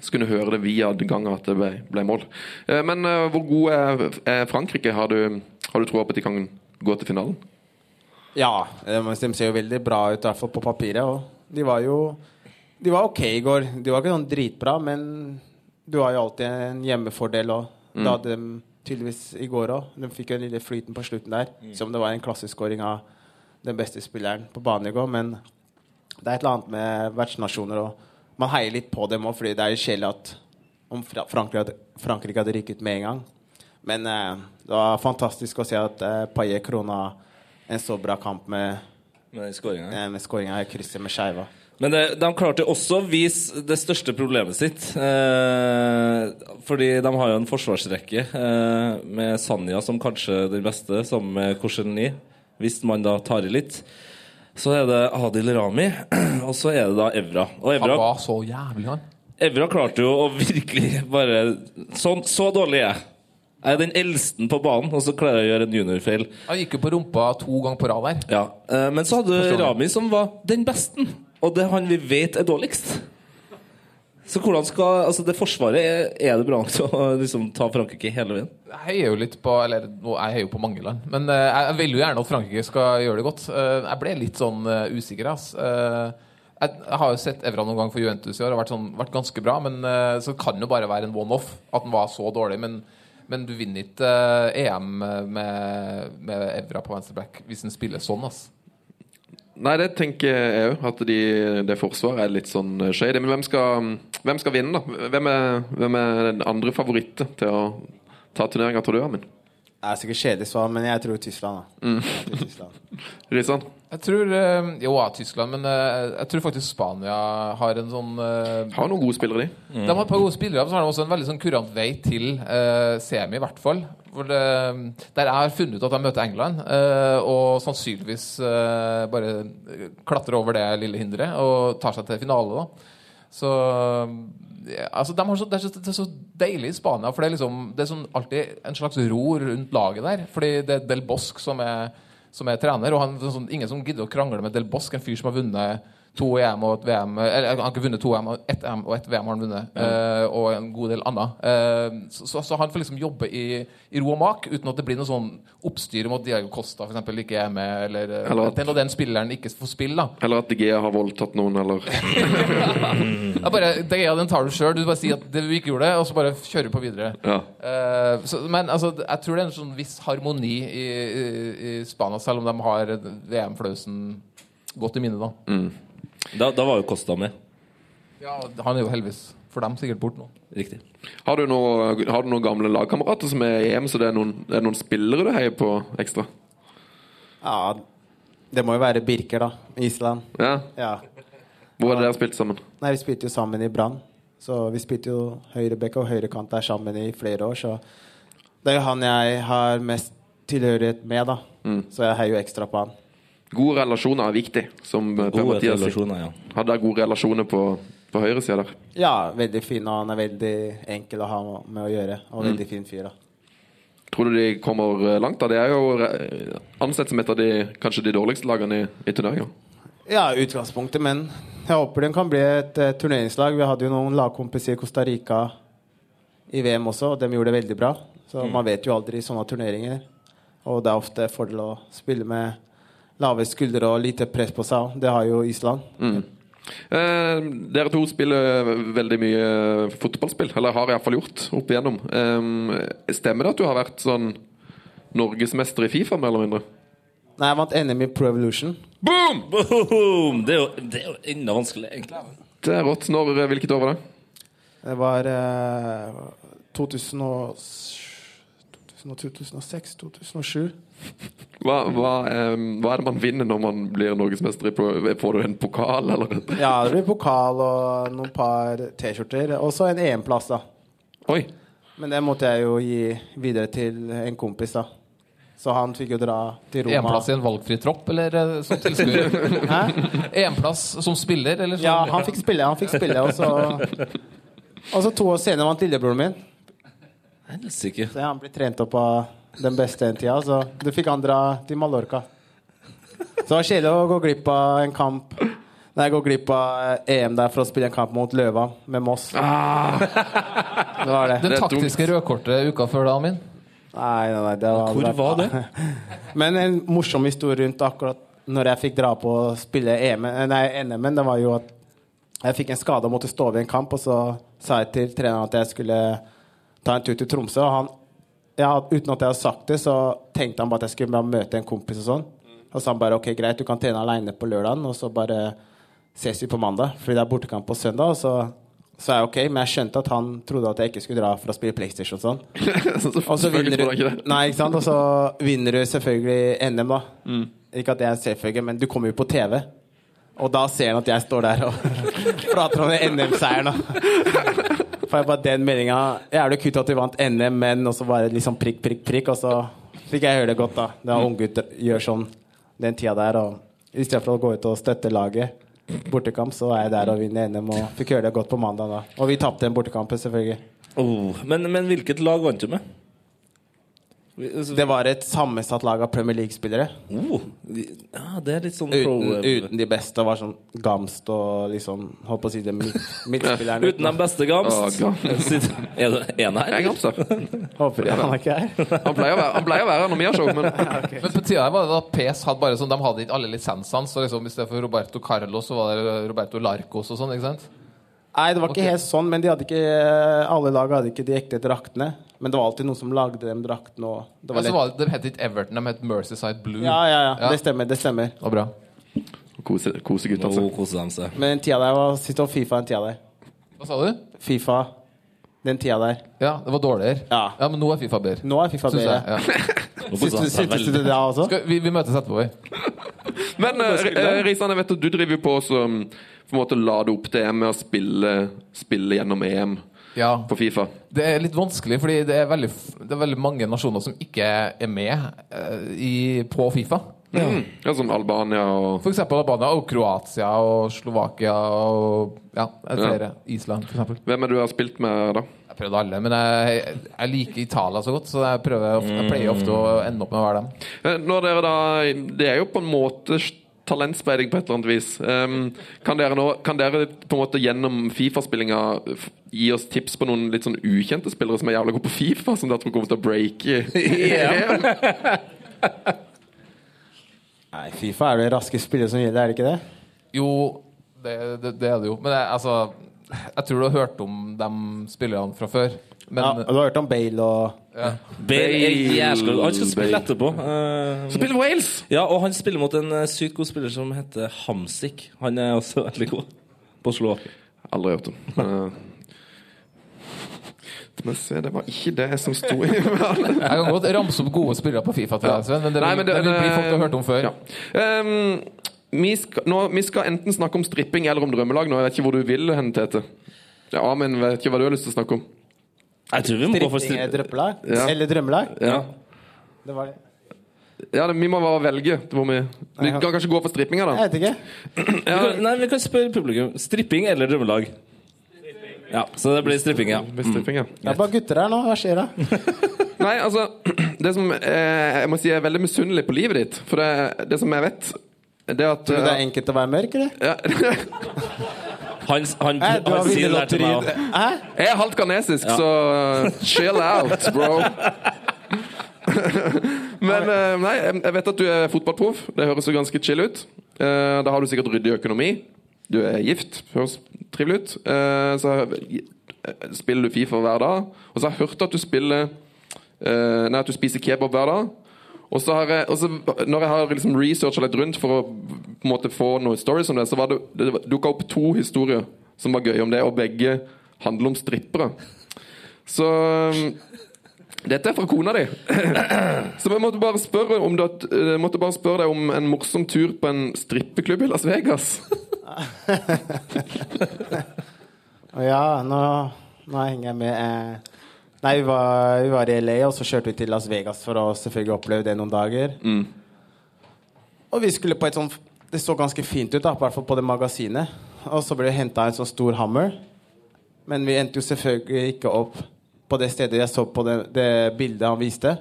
S1: Så kunne du høre det via gangen at det ble, ble mål. Eh, men eh, hvor god er, Frankrike? Har du, har du troa på at de kan gå til finalen?
S4: Ja, de de ser jo veldig bra ut, i hvert fall på papiret. Og de var jo De var ok i går. De var ikke sånn dritbra, men du har jo alltid en hjemmefordel. Og
S1: Mm.
S4: det hadde de tydeligvis i går òg. De fikk jo den lille flyten på slutten der. Som det var en klasseskåring av den beste spilleren på banen i går. Men det er et eller annet med vertsnasjoner og Man heier litt på dem òg, fordi det er jo kjedelig at om Frankrike hadde, Frankrike hadde rykket med en gang. Men eh, det var fantastisk å se at eh, Paillet krona en så bra kamp med,
S2: Med skåringa.
S4: eh, i krysset med skeiva.
S2: Men det, de klarte også å vise det største problemet sitt. Eh, fordi de har jo en forsvarsrekke eh, med Sanja som kanskje den beste, sammen med Korselny. Hvis man da tar i litt. Så er det Adil Rami, og så er det da Evra. Og
S3: Han var så jævlig, han.
S2: Evra klarte jo å virkelig bare Sånn, så dårlig er jeg. Jeg er den eldste på banen, og så klarer jeg å gjøre en juniorfeil.
S3: Han gikk jo på rumpa to ganger på rad der.
S2: Ja, eh, Men så hadde du? Rami som var den beste, og det er han vi vet er dårligst. Så hvordan skal Altså, det forsvaret er, det bra nok til å liksom, ta Frankrike hele veien?
S3: Jeg heier jo litt på Eller jeg heier jo på mange land. Men eh, jeg vil jo gjerne at Frankrike skal gjøre det godt. Eh, jeg ble litt sånn eh, usikker, ass. Jeg, har jo sett Evra noen gang for Juventus i år. Har vært, sånn, vært ganske bra. Men så kan det jo bare være en one-off at den var så dårlig. Men, men du vinner ikke EM med, med Evra på venstreback hvis den spiller sånn, ass.
S1: Nei, det tenker jeg òg. At de, det forsvaret er litt sånn shady. Men hvem skal, hvem skal vinne, da? Hvem er, hvem er den andre favoritten til å ta turneringa, tror du, Amin?
S4: Det er sikkert kjedelig svar, men jeg tror Tyskland. Da.
S1: Mm.
S4: Tyskland.
S1: Risan?
S3: Jeg tror eh, Jo, ja, Tyskland, men eh, jeg tror faktisk Spania har en sånn eh,
S1: Har noen gode spillere, de.
S3: De har et par gode spillere, men så har de også en veldig sånn kurant vei til uh, semi, i hvert fall. Det, der jeg har funnet ut at de møter England, uh, og sannsynligvis uh, bare klatrer over det lille hinderet og tar seg til finale. da. Så altså, de har så, det, er så, det er så deilig i Spania, for det er, liksom, det er sånn alltid en slags ro rundt laget der. Fordi det er Del Bosque som er, som er trener, og han, sånn, ingen som gidder å krangle med Del Bosque, en fyr som har vunnet to EM og et VM Eller han har ikke vunnet to EM, ett EM og ett VM har han vunnet. eh, og en god del annet. Uh, så, så, så han får liksom jobbe i, i ro og mak uten at det blir noe sånn oppstyr om at Diego Costa for eksempel, ikke er med, eller, eh,
S1: Eller at-
S3: den og den spilleren ikke får spille. da
S1: Eller at DG har voldtatt noen, eller
S3: det er bare, det, ja, Den tar du sjøl. Du bare sier at det, vi ikke gjorde det, og så bare kjører du på videre.
S1: Ja.
S3: Uh, så, men altså, jeg tror det er en sånn viss harmoni i, i, i Spania, selv om de har VM-flausen godt i minne. da
S2: Da, da var jo Costa med.
S3: Ja, Han er jo heldigvis for dem sikkert bort nå.
S2: Riktig.
S1: Har du, noe, har du noen gamle lagkamerater som er i EM, så det er noen, er noen spillere du heier på ekstra?
S4: Ja, det må jo være Birker, da. Island.
S1: Ja.
S4: Ja.
S1: Hvor har dere spilt sammen?
S4: Nei, vi spilte jo sammen i Brann. Så vi spilte jo høyrebekk og høyrekant der sammen i flere år, så det er jo han jeg har mest tilhørighet med, da. Så jeg heier jo ekstra på han.
S1: Gode relasjoner er viktig, som Per
S2: Gode
S1: Mathias sier.
S2: ja.
S1: Hadde dere gode relasjoner på, på høyresida der?
S4: Ja, veldig fin, og han er veldig enkel å ha med å gjøre. Og veldig fin fyr, da.
S1: Tror du de kommer eh, langt? da? De er jo eh, ansett som et av de kanskje de dårligste lagene i, i turneringa.
S4: Ja, utgangspunktet, men jeg håper den kan bli et uh, turneringslag. Vi hadde jo noen lagkompiser i Costa Rica i VM også, og de gjorde det veldig bra. Så man vet jo aldri i sånne turneringer. Og det er ofte fordel å spille med lave skuldre og lite press på seg. Det har jo Island. Mm.
S1: Eh, dere to spiller veldig mye fotballspill, eller har iallfall gjort opp igjennom. Eh, stemmer det at du har vært sånn norgesmester i Fifa, mer eller mindre?
S4: Nei, jeg vant NM i Pro Evolution.
S1: Boom!
S2: Boom! Det er jo, det er jo enda vanskeligere, egentlig.
S1: Det er rått. Når, eh, hvilket år var det?
S4: Det var eh, 2007. 2006-2007.
S1: Hva, hva, um, hva, er det man vinner når man blir norgesmester? Får du en pokal, eller?
S4: ja, det blir pokal og noen par T-skjorter. Og så en EM-plass, da.
S1: Oi.
S4: Men det måtte jeg jo gi videre til en kompis, da. Så han fikk jo dra til Roma.
S3: EM-plass i en valgfri tropp, eller eh, som tilskuer? EM-plass som spiller, eller som
S4: Ja, han fikk spille, han fikk spille. Og så, og så to år senere vant lillebroren min.
S2: Helsike.
S4: Så han ble trent opp av den beste en tida, så du fikk han dra til Mallorca. Så det var kjedelig å gå glipp av en kamp Nei, gå glipp av eh, EM der for å spille en kamp mot Løva med Moss. Det var
S3: det.
S1: Det
S3: taktiske rødkortet uka før da, min.
S4: Nei, nei, nei, det var
S2: Hvor var det?
S4: Men en morsom historie rundt akkurat når jeg fikk dra på å spille EM, nei, NM-en, det var jo at jeg fikk en skade og måtte stå over i en kamp, og så sa jeg til treneren at jeg skulle ta en tur til Tromsø. Og han, ja, uten at jeg hadde sagt det, så tenkte han bare at jeg skulle møte en kompis og sånn. Og så han bare OK, greit, du kan trene aleine på lørdagen, og så bare ses vi på mandag. Fordi det er bortekamp på søndag. Og så sa jeg OK, men jeg skjønte at han trodde at jeg ikke skulle dra for å spille PlayStation og sånn. Og så vinner
S1: jeg
S4: du. Nei, ikke sant? Og så vinner du selvfølgelig NM, da.
S1: Mm.
S4: Ikke at det er en selvfølge, men du kommer jo på TV. Og da ser han at jeg står der og prater om NM-seieren. da. Får jeg bare den meldinga Jævlig kutt at de vant NM, men Og så bare liksom prikk, prikk, prikk. Og så fikk jeg høre det godt, da. Det var unggutter gjør sånn den tida der. Og i stedet for å gå ut og støtte laget, bortekamp, så er jeg der og vinner NM. Og fikk høre det godt på mandag, da. Og vi tapte den bortekampen, selvfølgelig.
S2: Oh, men, men hvilket lag vant du med?
S4: Det var et sammensatt lag av Premier League-spillere.
S2: Oh, ja, det er litt sånn pro
S4: Uten, uten de beste. Var sånn Gamst og liksom Holdt på å si det midt, midtspillerne.
S2: Uten de beste
S1: Gamst.
S2: Oh, Er det en her?
S1: Jeg er Gamster.
S4: Håper jeg han er ikke her.
S1: Han pleier å være, han pleier å være her når vi har show, men
S3: Men på tida var det da PS hadde bare sånn De hadde ikke alle lisensene, så liksom i stedet for Roberto Carlos, så var det Roberto Larcos og sånn, ikke sant?
S4: Nei, det var ikke
S3: okay.
S4: helt sånn, men de hadde ikke, alle lag hadde ikke de ekte draktene. Men det var alltid noen som lagde dem draktene. Og det
S3: Ja,
S4: var ja,
S3: var det, de het ikke Everton, de het Mercyside Blue.
S4: Ja, ja, ja.
S3: Ja.
S4: Det stemmer. det stemmer
S3: var bra.
S1: kose, kose gutt, altså.
S2: Seg.
S4: Men den tida der var Sitt og Fifa den tida der.
S3: Hva sa du?
S4: Fifa den tida der.
S3: Ja, det var dårligere.
S4: Ja.
S3: men nå er Fifa bedre.
S4: Nå er Fifa
S3: Synes
S4: bedre.
S3: Ja.
S4: Syntes du det da også?
S3: Skal, vi, vi møtes etterpå, vi.
S1: Men uh, Risan, jeg vet at du driver jo på å um, på en måte lade opp det med å spille, spille gjennom EM
S3: Ja.
S1: på Fifa.
S3: Det er litt vanskelig, fordi det er veldig, det er veldig mange nasjoner som ikke er med eh, i, på Fifa.
S1: Mm. Ja, som Albania og
S3: For eksempel Albania og Kroatia og Slovakia og ja, flere. Ja. Island, for eksempel.
S1: Hvem er det du har spilt med, da?
S3: Jeg prøvde alle, men jeg, jeg liker Italia så godt, så jeg, prøver, ofte- jeg pleier ofte å ende opp med å være dem.
S1: Eh, Når dere da Det er jo på en måte talentspeiding på et eller annet vis. Um, kan, dere nå, kan dere på en måte gjennom Fifa-spillinga gi oss tips på noen litt sånn ukjente spillere som er jævlig gode på Fifa, som dere tror kommer til å breake?
S4: Nei, Fifa er det raske spillere som gjelder, er det ikke det?
S3: Jo, det, det, det er det jo. Men jeg, altså Jeg tror du har hørt om de spillerne fra før. Men
S4: ja, du har hørt om Bale og
S3: ja.
S2: Bale er jævlig Han skal spille
S1: Bale.
S2: etterpå. Uh,
S1: Spiller Wales!
S2: ja, og han spiller mot en eh, sykt god spiller som heter Hamsik. Han er også veldig god på å slå.
S1: Aldri hørt om. Uh, men se, det var ikke det som sto i
S3: Jeg kan godt ramse opp gode spillere på Fifa, til deg, Sven, men det,
S1: Nei,
S3: vil, det, vil bli folk du har hørt om før.
S1: Ja. Um, vi, skal, nå, vi skal enten snakke om stripping eller om drømmelag nå. Jeg vet ikke hvor du vil hen, Tete. Ja, men vet ikke hva du har lyst til å snakke om.
S2: Jeg tror vi må gå for
S4: Stripping er drømmelag?
S1: Ja.
S4: Eller drømmelag?
S1: Ja.
S4: Det var det.
S1: Ja, det, Vi må bare velge. Hvor vi, vi kan kanskje gå for strippinga, da.
S4: Jeg vet ikke.
S2: Vi kan, nei, vi kan spørre publikum. Stripping eller drømmelag? Ja, så det blir stripping, ja.
S1: Med stripping, ja.
S4: Det er bare gutter her nå. Hva skjer da?
S1: Nei, altså Det som eh, jeg må si er veldig misunnelig på livet ditt. For det, det som jeg vet, det at
S4: Tror du det er enkelt å være mørk, eller?
S1: ja,
S2: Han, han,
S4: han, du har
S2: han sier det til meg?
S1: Jeg er halvt ghanesisk, så uh, chill out, bro. Men uh, nei, jeg vet at du er fotballproff. Det høres jo ganske chill ut. Uh, da har du sikkert ryddig økonomi. Du er gift. Høres trivelig ut. Så spiller du Fifa hver dag. Og så har jeg hørt at du spiller Nei, at du spiser kebab hver dag. Og så har jeg, og så, når jeg har liksom researcha litt rundt for å på en måte få noen stories om det, så var det, det dukka opp to historier som var gøye om det, og begge handler om strippere. Så um, dette er fra kona di. Så jeg måtte bare spørre om du, måtte bare spørre deg om en morsom tur på en strippeklubb i Las Vegas.
S4: Ja, nå, nå henger jeg med. Nei, vi var, vi var i LA, og så kjørte vi til Las Vegas for å selvfølgelig oppleve det noen dager. Og vi skulle på et sånt Det så ganske fint ut, da, i hvert fall på det magasinet. Og så ble det henta en sånn stor hammer. Men vi endte jo selvfølgelig ikke opp på det stedet jeg så på det, det bildet han viste.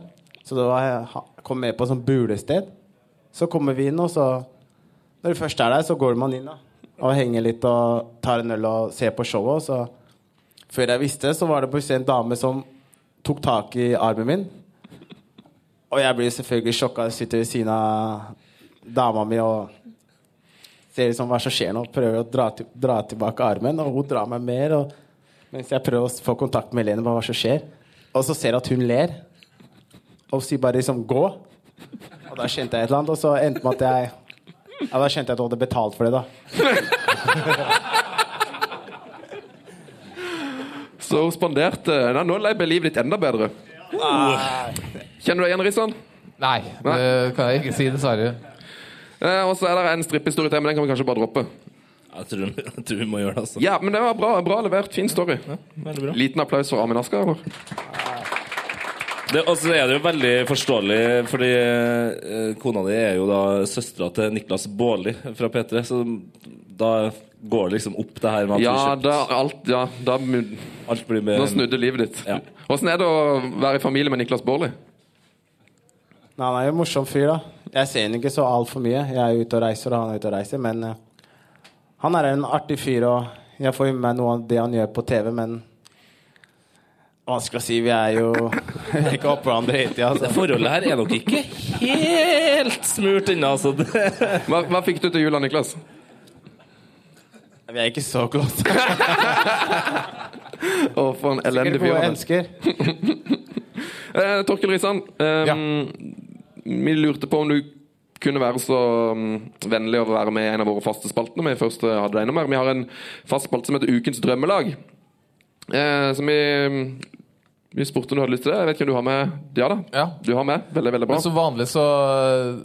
S4: Så da var jeg kom med på et sånt bulested. Så kommer vi inn, og så Når du først er der, så går man inn da og henger litt og tar en øl og ser på showet. Og så før jeg visste, så var det plutselig en dame som tok tak i armen min. Og jeg blir selvfølgelig sjokka. Sitter ved siden av dama mi og ser liksom hva som skjer nå. Prøver å dra, til, dra tilbake armen, og hun drar meg mer. Mens jeg prøver å få kontakt med Helene hva som skjer. Og så ser jeg at hun ler, og sier bare liksom 'gå'. Og da kjente jeg et eller annet, og så endte med at jeg Ja, da kjente jeg at hun hadde betalt for det, da.
S1: Så hun spanderte Nei, Nå ble livet ditt enda bedre. Kjenner du deg igjen, Rissan?
S3: Nei, det kan jeg ikke si, dessverre.
S1: Eh, og så er det en strippehistorie til, men den kan vi kanskje bare droppe.
S2: Jeg tror, jeg tror vi må gjøre det, altså.
S1: Ja, men det var bra, bra levert. Fin story.
S2: Ja, bra.
S1: Liten applaus for Amin Asker, eller?
S2: Det, og så er det jo veldig forståelig, fordi eh, kona di er jo da søstera til Niklas Baarli fra P3, så da går det liksom opp det her med at
S1: Ja,
S2: du kjøpt-
S1: da, alt, ja, da
S2: alt blir med
S1: Nå snudde livet ditt.
S2: Ja.
S1: Åssen er det å være i familie med Niklas Baarli?
S4: Nei, han er jo en morsom fyr, da. Jeg ser ham ikke så altfor mye. Jeg er ute og reiser, og han er ute og reiser, men eh, han er en artig fyr, og jeg får jo med meg noe av det han gjør på TV, men Vanskelig å si. Vi er jo vi er ikke oppå hverandre hittil. Altså.
S2: Det forholdet her er nok ikke helt smurt ennå, altså.
S1: Hva, hva fikk du til jul Niklas?
S4: Vi er ikke så close.
S1: Å, for en elendig fyr.
S4: gode
S1: han er. Eh, Torkel Risan, eh,
S3: Ja.
S1: vi lurte på om du kunne være så mm, vennlig å være med i en av våre faste spalter. når Vi først eh, hadde. Vi har en fast spalte som heter Ukens drømmelag. Eh, som vi, vi spurte om du hadde lyst til det. Jeg vet ikke om du har med Ja da,
S3: Ja.
S1: du har med. Veldig, veldig bra.
S3: Men som vanlig så,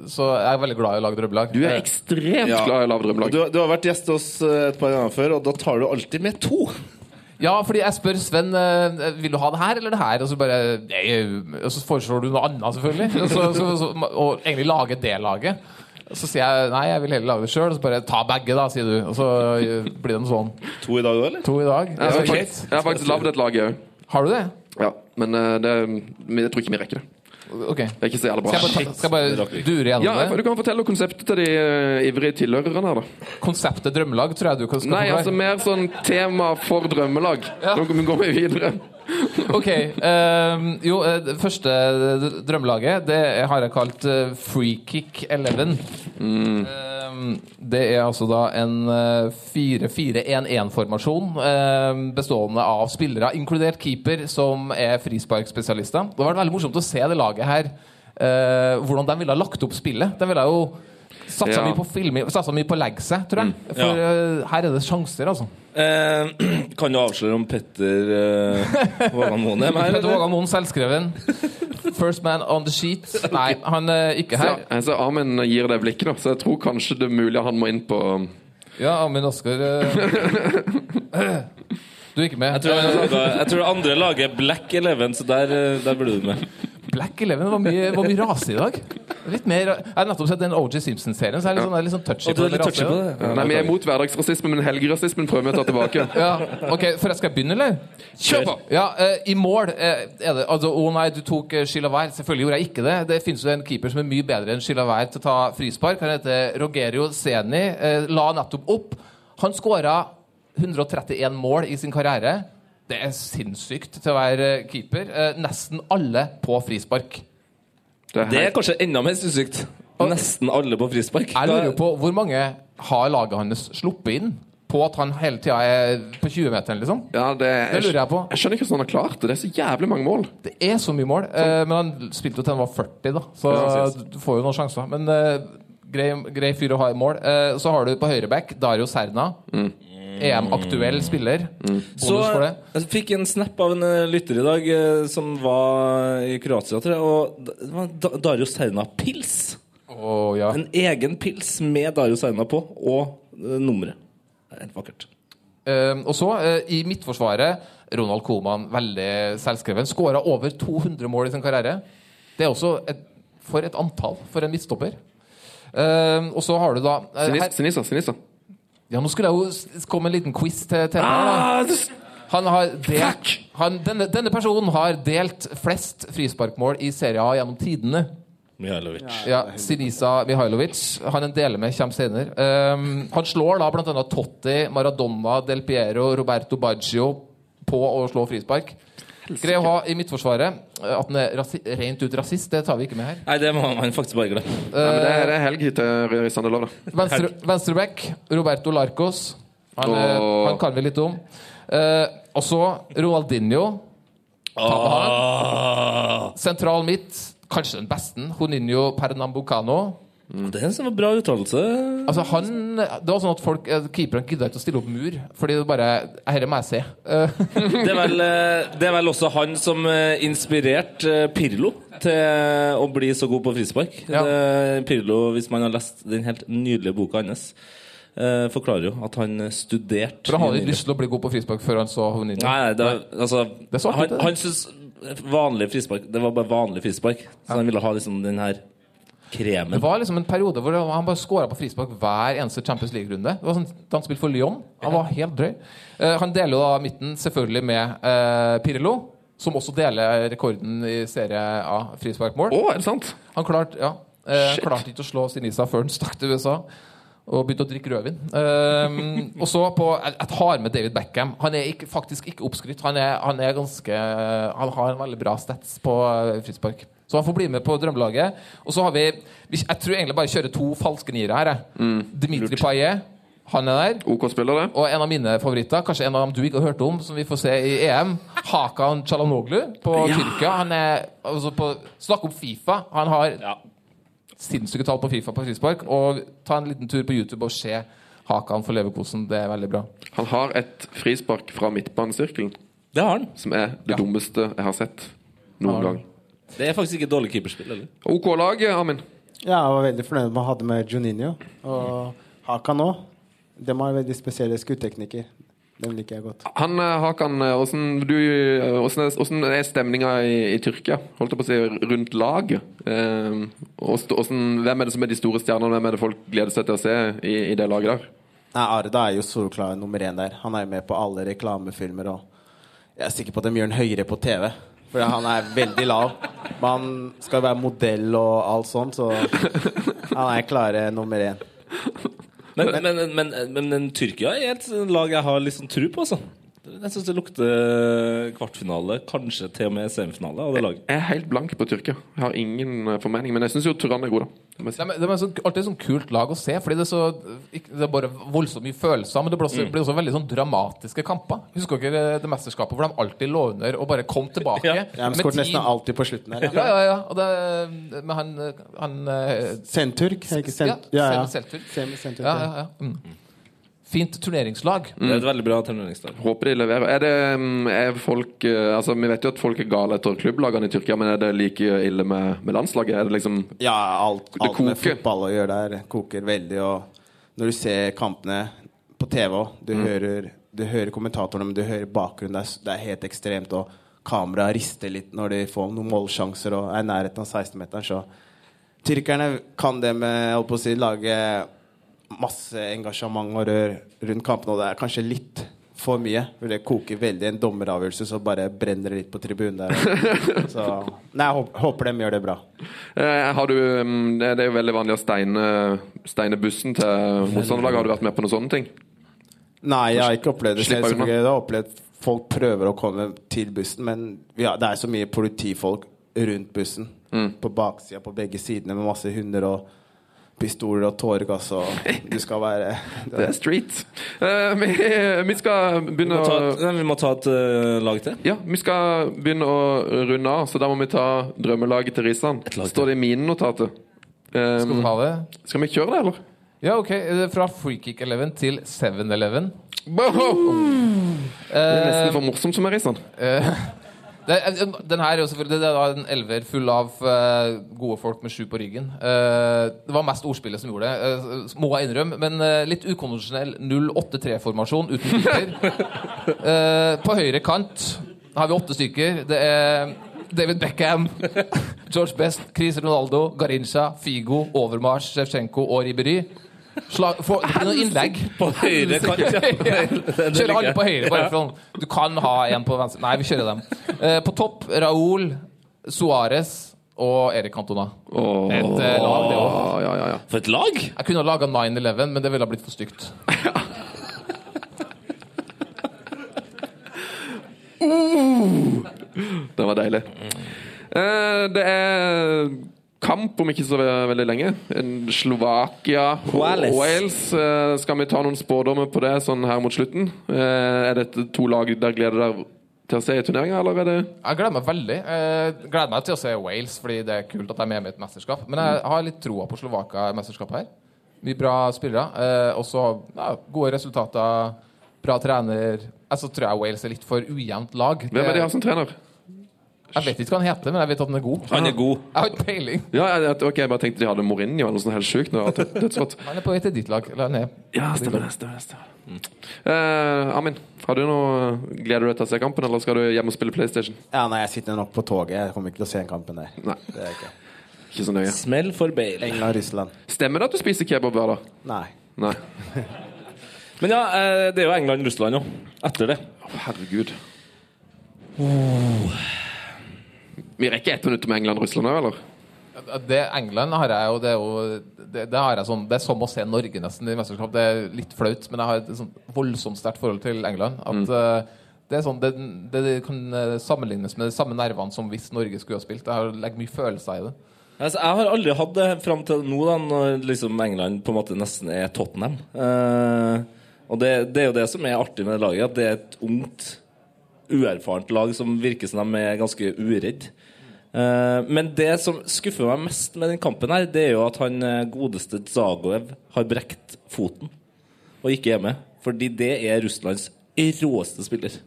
S3: så er jeg veldig glad i å lage drømmelag.
S1: Du er ekstremt
S2: Ja.
S1: glad i å lage drømmelag.
S2: Du, du har vært gjest hos oss eh, et par ganger før, og da tar du alltid med to.
S3: Ja, fordi jeg spør Sven eh, Vil du ha det her eller det her, og så bare Og så foreslår du noe annet, selvfølgelig. Og, så, så, så, og egentlig lage det laget. Så sier jeg nei, jeg vil heller lage det sjøl. Og så bare ta begge, da, sier du. Og så eh, blir det noe sånn.
S2: To i dag òg, eller?
S3: To i dag.
S1: Jeg
S3: Det
S1: har faktisk,
S3: greit.
S1: jeg har faktisk lagd et lag, jeg òg.
S3: Har du det?
S1: Ja, men eh, det, jeg tror ikke vi rekker det.
S3: Ok.
S1: Det er ikke så jævla bra.
S3: Skal jeg bare, ta, skal jeg bare dure gjennom
S1: Ja,
S3: det?
S1: Du kan fortelle konseptet til de uh, ivrige tilhørerne her, da.
S3: Konseptet drømmelag tror jeg du kan
S1: Nei, altså mer sånn tema for drømmelag.
S3: Ja.
S1: Nå går vi videre.
S3: Ok. Um, jo, eh, det første drømmelaget det har jeg kalt uh, Freekick 11. Um, det er altså da en eh, 4-4-1-1-formasjon um, bestående av spillere, inkludert keeper, som er frisparkspesialister. Det vært veldig morsomt å se det laget her. uh, hvordan de ville ha lagt opp spillet. De ville jo satsa
S1: Ja.
S3: mye på film, satsa mye på seg, tror jeg. For ja. her er det sjanser, altså.
S2: Eh, kan du avsløre om Petter eh, Vågan Moen er med?
S3: Petter? Vågan Moen, selvskreven. First man on the sheet. Nei, han er ikke her.
S1: Så, altså, Amen gir det blikket, da, så jeg tror kanskje det er mulig han må inn på
S3: Ja, Amen Oskar eh. Du er ikke med?
S2: Jeg tror, laget, jeg tror det andre laget Black Eleven, så der, eh, der blir du med.
S3: Black Eleven var mye, var mye rase i dag. Litt mer Jeg har nettopp sett den OG Simpson-serien, så jeg er litt sånn, jeg er litt sånn touchy
S2: er litt touchy på det?
S1: Nei, Vi er mot hverdagsrasisme, men helgerasismen prøver vi å ta tilbake.
S3: Ja, ok, for jeg skal begynne, eller?
S1: Kjør på!
S3: Ja, uh, I mål uh, er det altså, Å nei, du tok uh, Chilavert. Selvfølgelig gjorde jeg ikke det. Det finnes jo en keeper som er mye bedre enn Chilavert til å ta frispark. Han heter Rogerio Seni. Uh, la nettopp opp. Han skåra 131 mål i sin karriere. Det er sinnssykt til å være eh, keeper. Eh, nesten alle på frispark.
S1: Det
S2: Det er kanskje enda mer sinnssykt. Nesten alle på frispark.
S3: Jeg lurer på hvor mange har laget hans sluppet inn på at han hele tida er på 20-meteren, liksom?
S1: ja, det,
S3: Det lurer jeg på.
S1: Jeg skjønner ikke hvordan han har klart det. Det er så jævlig mange mål.
S3: Det er så mye mål. Eh, men han spilte jo til han var 40, da. Så
S1: Ja,
S3: du får jo noen sjanser. Men eh, grei, grei fyr å ha i mål. Eh, så har du på høyreback Dario Serna. EM-aktuell spiller.
S2: Så
S3: for det.
S2: jeg fikk en snap av en eh, lytter i dag eh, som var i Kroatia, tror jeg. Og det var Da- Dario Serna pils.
S3: Oh, ja.
S2: En egen pils med Dario Serna på, og eh, nummeret. Er Helt vakkert.
S3: Uh, og så, uh, i midtforsvaret, Ronald Koeman, veldig selvskreven. Skåra over 200 mål i sin karriere. Det er også et, for et antall for en midtstopper. Uh, og så har du da eh, her,
S1: Sinisa, Sinisa.
S3: Ja, nå skulle jeg jo komme en liten quiz til til.
S1: Ah,
S3: Han har delt, han, denne, denne personen har delt flest frisparkmål i Serie A gjennom tidene.
S2: Mihailovic.
S3: Ja, Sinisa Mihailovic. Han en deler med kommer senere. Um, han slår da bl.a. Totti, Maradona, Del Piero, Roberto Baggio på å slå frispark. Grei å ha i midtforsvaret. Eh, At han er rasi rent ut rasist, det tar vi ikke med her.
S2: Nei, det må man faktisk bare glemme.
S1: Nei, men det, er- er helg hit til Sandelov, da.
S3: Venstre, venstreback, Roberto Larcos. Han,
S1: oh.
S3: Han kan vi litt om. Uh, og så Roaldinho.
S2: Oh.
S3: Sentral midt, kanskje den beste. Honinho Pernambucano.
S2: Det er en sånn bra uttalelse.
S3: Altså han, Det var sånn at folk, eh, keeperne gidda ikke å stille opp mur, fordi det bare Dette må jeg se. Eh,
S2: Det er, vel, eh, det er vel også han som inspirerte Pirlo til å bli så god på frispark.
S3: Ja.
S2: Pirlo, hvis man har lest den helt nydelige boka hans, eh, forklarer jo at han studerte
S3: For han hadde ikke lyst til å bli god på frispark før han så Honinho.
S2: Nei, nei, det, altså,
S3: Det er svart,
S2: han, han syntes vanlig frispark Det var bare vanlig frispark. Så han ville ha liksom den her kremen.
S3: Det var liksom en periode hvor han bare skåra på frispark hver eneste Champions League-runde. Det var sånn, Da han spilte for Lyon. Han var helt drøy. Uh, han deler jo da midten selvfølgelig med uh, Pirlo, som også deler rekorden i Serie A frisparkmål.
S1: Oh, er det sant?
S3: Han klarte ja,
S1: uh,
S3: klart ikke å slå Sinisa før han stakk til USA. Og begynte å drikke rødvin. Um, og så på Jeg tar med David Beckham. Han er ikke, faktisk ikke oppskrytt. Han er, han er ganske Han har en veldig bra stats på eh, frispark. Så han får bli med på drømmelaget. Og så har vi Jeg tror egentlig bare kjører to falske niere her. Mm, Dimitri Paillet. Han er der.
S1: OK spiller det.
S3: Og en av mine favoritter, kanskje en av dem du ikke har hørt om, som vi får se i EM, Hakan Chalanoglu på Tyrkia. Han er altså på, Snakk om Fifa. Han har
S2: Ja.
S3: sinnssyke tall på Fifa på frispark. Og ta en liten tur på YouTube og se Hakan for Leverkosen. Det er veldig bra.
S1: Han har et frispark fra midtbanesirkelen
S2: Det har han.
S1: som er det
S3: Ja.
S1: dummeste jeg har sett noen
S3: Har
S1: gang.
S2: Det er faktisk ikke et dårlig keeperspill. eller?
S1: OK lag, Armin.
S4: Ja, jeg var veldig fornøyd med å ha det med Juninho. Og Hakan òg. De har veldig spesielle skuddteknikker. Den liker jeg godt.
S1: Han eh, Hakan, eh, du, eh, åssen er, åssen er stemninga i, i Tyrkia? Holdt jeg på å si rundt laget? Eh, hvem er det som er de store stjernene? Hvem er det folk gleder seg til å se i, i det laget der?
S4: Nei, Arda er jo solklar nummer én der. Han er jo med på alle reklamefilmer. Og jeg er sikker på at de gjør den høyere på TV. For han er veldig lav. Men han skal være modell og alt sånt, så han er klare nummer én.
S2: Men, men, men, men, men Tyrkia er et lag jeg har litt sånn tro på, altså. Jeg syns det lukter kvartfinale, kanskje til og med semifinale av det laget.
S1: Jeg er helt blank på Tyrkia. Jeg har ingen eh, formening. Men jeg syns jo Turan er god, da. Det
S3: er- det er så, alltid et sånn kult lag å se, fordi det er, så, det er bare voldsomt mye følelser. Men det blir også, blir også veldig sånn dramatiske kamper. Husker dere det mesterskapet hvor de alltid lå under og bare kom tilbake?
S2: Ja.
S4: Ja, de skåret nesten alltid på slutten her.
S3: Ja, ja, ja. Og det, men han, han eh,
S4: Senturk, ikke Sent?
S3: Ja,
S4: Ja, ja. Semi- Senturk,
S3: ja,
S4: ja.
S3: ja, ja. Mm. Fint turneringslag.
S2: Det er et veldig bra turneringslag.
S1: Håper de leverer. Er det mm, er folk eh, Altså, Vi vet jo at folk er gale etter klubblagene i Tyrkia, men er det like ille med, med landslaget? Er det liksom
S4: Ja, alt, alt med fotball å gjøre der koker veldig. Og når du ser kampene på TV òg, du, hører, du hører kommentatorene, men du hører bakgrunnen. Det er, det er helt ekstremt. Og kameraet rister litt når de får noen målsjanser og er i nærheten av 16-meteren. Så tyrkerne kan det med å si, lage masse engasjement og rør rundt kampene, og det er kanskje litt for mye. For det koker veldig. En dommeravgjørelse, så bare brenner det litt på tribunen der. Så Nei, jeg håper, de gjør det bra.
S1: Eh, har du, mm, det er jo veldig vanlig å steine, steine bussen til motstanderlaget. Har du vært med på noen sånne ting?
S4: Nei, jeg har ikke opplevd det selv. Jeg har opplevd folk prøver å komme til bussen, men ja, det er så mye politifolk rundt bussen.
S1: Mm.
S4: På baksida, på begge sidene, med masse hunder og pistoler og tåregass og Du skal være
S1: Det er street. Uh, vi, vi skal begynne
S2: vi et,
S1: å
S2: nei, vi må ta et uh, lag til.
S1: Ja, vi skal begynne å runde av, så da må vi ta drømmelaget til Risan. Står det i mine notater? Um,
S3: Skal vi ha det?
S1: skal vi kjøre det, eller?
S3: Ja, OK. Fra Freekick 11 til 7-Eleven.
S1: Boho! Det er nesten for morsomt som er Risan.
S3: Det, er- den her er jo selvfølgelig Det er en elver full av eh, gode folk med sju på ryggen. Eh, det var mest ordspillet som gjorde det, uh, må jeg innrømme. Men eh, litt ukonvensjonell 0-8-3-formasjon uten keeper. Eh, på høyre kant har vi åtte stykker. Det er David Beckham, George Best, Chris Ronaldo, Garincha, Figo, Overmars, Shevchenko og Ribery. Slag, for, det blir noen innlegg.
S2: På høyre kant, ja.
S3: Kjører alle på høyre. Bare for, sånn. du kan ha en på venstre. Nei, vi kjører dem. Eh, på topp Raúl, Suárez og Erik Cantona.
S1: Oh.
S3: Et eh, lag, det òg.
S1: Ja, ja, ja.
S2: For et lag!
S3: Jeg kunne ha laga 9-11, men det ville ha blitt for stygt.
S1: Det var deilig. Eh, det er kamp om ikke så veldig lenge. En Slovakia
S2: Wales.
S1: Wales. Eh, skal vi ta noen spådommer på det sånn her mot slutten? Eh, er dette to lag der gleder dere til å se i turneringa, eller er det
S3: Jeg gleder meg veldig. Jeg gleder meg til å se Wales, fordi det er kult at de er med i et mesterskap. Men jeg har litt troa på Slovakia-mesterskapet her. Mye bra spillere. Eh, også ja, gode resultater, bra trener. Jeg så tror jeg Wales er litt for ujevnt lag.
S1: Hvem er de her som trener?
S3: Jeg vet ikke hva han heter, men jeg vet at han er god.
S2: Han er god.
S3: Jeg har ikke peiling.
S1: Ja, jeg, ok, jeg bare tenkte de hadde Mourinho eller noe sånt helt sjukt. nå.
S3: Han er på vei til ditt lag. Eller han er
S1: Ja, stemmer det. stemmer det, stemmer. det. Uh, Amin, har du noe gleder du deg til å se kampen, eller skal du hjem og spille PlayStation?
S4: Ja, nei, jeg sitter nok på toget. Jeg kommer ikke til å se en kampen der.
S1: Nei.
S4: Det er ikke.
S1: Ikke så nøye.
S2: Smell for Bale.
S4: England-Russland.
S1: Stemmer det at du spiser kebab hver dag?
S4: Nei.
S1: Nei.
S2: Men ja, eh, det er jo England-Russland òg. Etter det.
S1: Herregud. herregud. Vi rekker ett minutt med England-Russland òg, eller?
S3: Det England har jeg jo Det er jo det, det har jeg sånn Det er som å se Norge nesten i mesterskap. Det er litt flaut, men jeg har et sånn voldsomt sterkt forhold til England. At mm. det er sånn det, det, det kan eh, sammenlignes med de samme nervene som hvis Norge skulle ha spilt. Jeg har legger mye følelser i det.
S2: Altså, jeg har aldri hatt det fram til nå, da, når liksom England på en måte nesten er Tottenham. Eh, og det, det er jo det som er artig med det laget, at det er et ungt, uerfarent lag som virker som de er ganske uredd. Eh, men det som skuffer meg mest med den kampen, her Det er jo at han eh, godeste Zagoev har brekt foten og ikke er med. Fordi det er Russlands råeste spiller.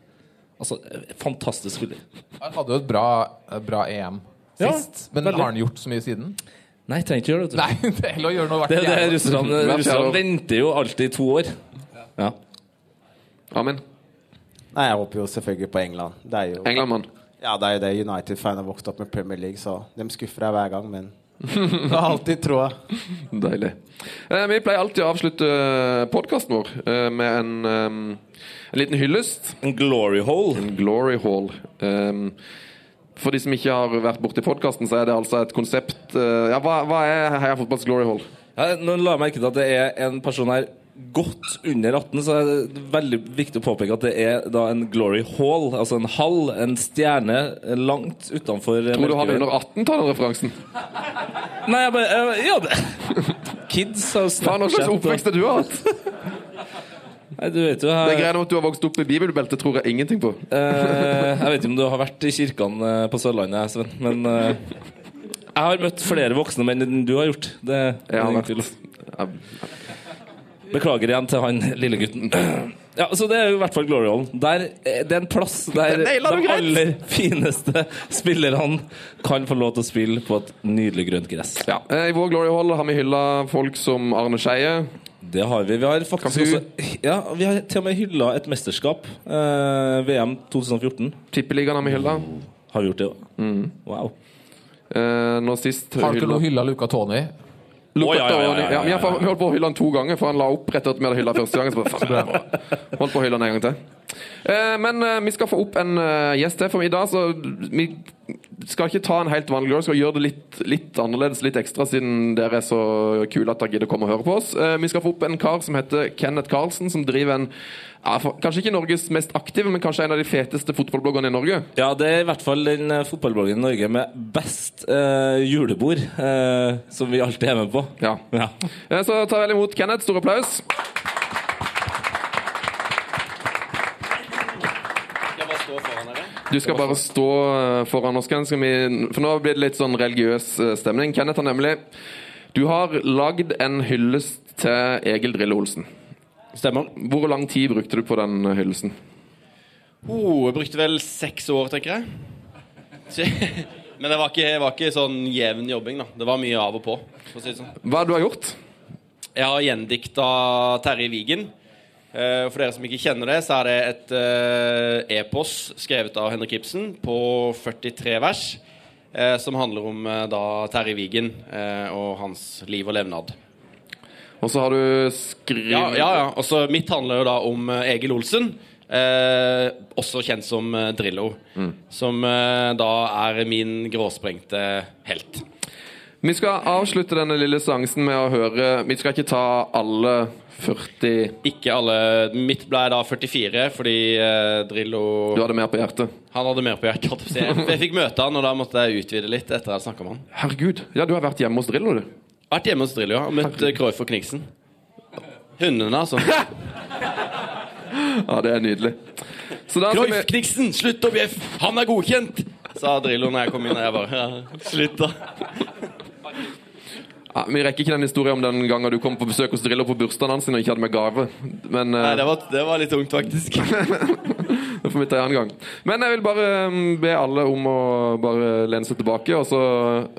S2: Altså, eh, fantastisk spiller.
S3: Han hadde jo et bra, bra EM
S2: Ja,
S3: sist, men
S2: veldig.
S3: har han gjort så mye siden?
S2: Nei, trenger ikke gjøre det.
S3: Nei, det er å gjøre noe hvert.
S2: Russland, Russland venter jo alltid i to år. Ja.
S1: Amen.
S4: Nei, jeg håper jo selvfølgelig på England. Det er jo
S1: Englandmann.
S4: Ja, det er jo det. United-fan har vokst opp med Premier League, så de skuffer deg hver gang, men det har alltid troa.
S1: Deilig. Eh, vi pleier alltid å avslutte podkasten vår eh, med en, um, en liten hyllest.
S2: En glory hole.
S1: En glory hall. Um, for de som ikke har vært borti podkasten, så er det altså et konsept uh, Ja, hva, hva er Heia Fotballs glory hall?
S2: Ja, nå la jeg merke til at det er en person her godt under 18, så er det veldig viktig å påpeke at det er da en glory hall, altså en hall, en stjerne langt utenfor
S1: Tror du han er under 18 tar den referansen?
S2: Nei, jeg bare Ja, det Kids har
S1: Faen, hva slags oppvekst du har hatt?
S2: Nei, du vet jo
S1: Det er om at du har vokst opp i bibelbelte, tror jeg ingenting på.
S2: eh, jeg vet ikke om du har vært i kirkene eh, på Sørlandet, Sven, men eh, jeg har møtt flere voksne menn enn du har gjort. Det er
S1: Jeg har vært.
S2: Beklager igjen til han lille gutten. Ja, så Det er jo i hvert fall Glory Hall. Der, eh, det er en plass der de aller fineste spillerne kan få lov til å spille på et nydelig grønt gress.
S1: Ja. eh, I vår glory hall har vi hylla folk som Arne Skeie.
S2: Det har vi. Vi har faktisk også Ja, vi har til og med hylla et mesterskap. Eh, VM 2014.
S1: Tippeligaen har vi hylla.
S2: Har vi gjort det òg?
S1: Mm.
S2: Wow.
S1: Eh, nå sist
S3: Har du ikke
S1: du
S3: noe hylla Luca Tony?
S2: Å, ja, ja, ja, ja,
S1: vi holdt på å hylle han to ganger, for han la opp rett etter at vi hadde hylla første gangen. Så bare, faen, holdt på å hylle han en gang til. Eh, men eh, vi skal få opp en eh, gjest til, for i dag så Vi skal ikke ta en helt vanlig lørdag, skal gjøre det litt, litt annerledes, litt ekstra, siden dere er så kule at dere gidder å komme og høre på oss. Vi skal få opp en kar som heter Kenneth Carlsen, som driver en ja, for, Kanskje ikke Norges mest aktive, men kanskje en av de feteste fotballbloggerne i Norge.
S2: Ja, det er i hvert fall den fotballbloggen i Norge med best eh, julebord, eh, som vi alltid er med på.
S1: Ja.
S2: Ja.
S1: Så ta vel imot Kenneth. Stor applaus. Du skal bare stå eh, foran oss, Kenneth. For nå blir det litt sånn religiøs eh, stemning. Kenneth har nemlig Du har lagd en hyllest til Egil Drille Olsen.
S6: Stemmer.
S1: Hvor lang tid brukte du på den hyllesten?
S6: Oh, jeg brukte vel seks år, tenker jeg. Men det var ikke, var ikke sånn jevn jobbing, da. Det var mye av og på. Si det sånn.
S1: Hva er det du har gjort?
S6: Jeg har gjendikta Terje Vigen. Eh, For dere som ikke kjenner det, så er det et eh, epos skrevet av Henrik Ibsen på 43 vers. eh, Som handler om da Terje Vigen og hans liv og levnad.
S1: Og så har du skrevet
S6: Ja, ja, ja. Og så mitt handler jo da om Egil Olsen. Eh, også kjent som Drillo. Drillo. Som eh, da er min gråsprengte helt.
S1: Vi skal avslutte denne lille seansen med å høre Vi skal ikke ta alle 40
S6: Ikke alle Mitt ble da 44, fordi eh, Drillo
S1: Du hadde mer på hjertet.
S6: Han hadde mer på hjertet. holdt jeg på å si. Jeg, jeg fikk møte han, og da måtte jeg utvide litt etter jeg snakka med han.
S1: Herregud. Ja, du har vært hjemme hos Drillo, du.
S6: Vært hjemme hos Drillo, ja. Og møtt eh, Cruyff og Kniksen. Hundene, altså.
S1: Ja, det er nydelig. Så da skal
S6: Cruyff,
S1: vi
S6: Kniksen, slutt å bjeffe! Han er godkjent! Sa Drillo når jeg kom inn. Og jeg bare ja, Slutt, da.
S1: Ja, Vi rekker ikke den historien om den gangen du kom på besøk hos Drillo på bursdagen hans og ikke hadde med gave. Men eh,
S6: Nei, det var, det var litt tungt, faktisk.
S1: det får vi ta en annen gang. Men jeg vil bare mm, be alle om å bare lene seg tilbake og så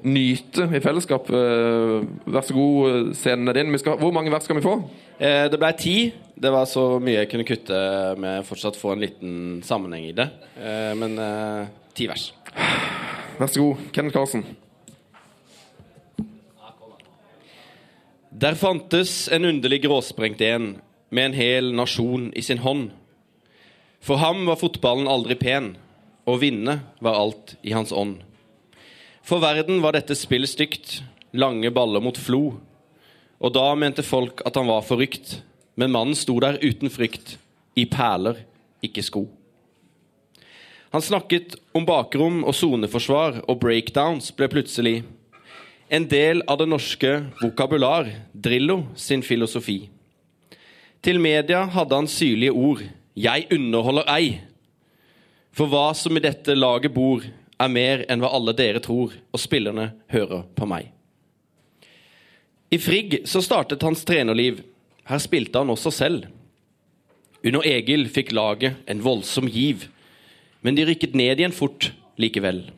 S1: nyte i fellesskap. Eh, Vær så god, scenen er din. Vi skal, hvor mange vers skal vi få?
S6: Eh, det ble ti. Det var så mye jeg kunne kutte med fortsatt få en liten sammenheng i det. Eh, men eh, ti vers.
S1: Vær så god, Kenneth Carlsen.
S6: Der fantes en underlig gråsprengt en med en hel nasjon i sin hånd. For ham var fotballen aldri pen, og vinne var alt i hans ånd. For verden var dette spill stygt, lange baller mot flo. Og da mente folk at han var forrykt, men mannen sto der uten frykt, i perler, ikke sko. Han snakket om bakrom og soneforsvar, og breakdowns ble plutselig en del av det norske vokabular, Drillo sin filosofi. Til media hadde han syrlige ord, 'Jeg underholder ei'. For hva som i dette laget bor, er mer enn hva alle dere tror, og spillerne hører på meg. I Frigg så startet hans trenerliv. Her spilte han også selv. Under Egil fikk laget en voldsom giv, men de rykket ned igjen fort likevel.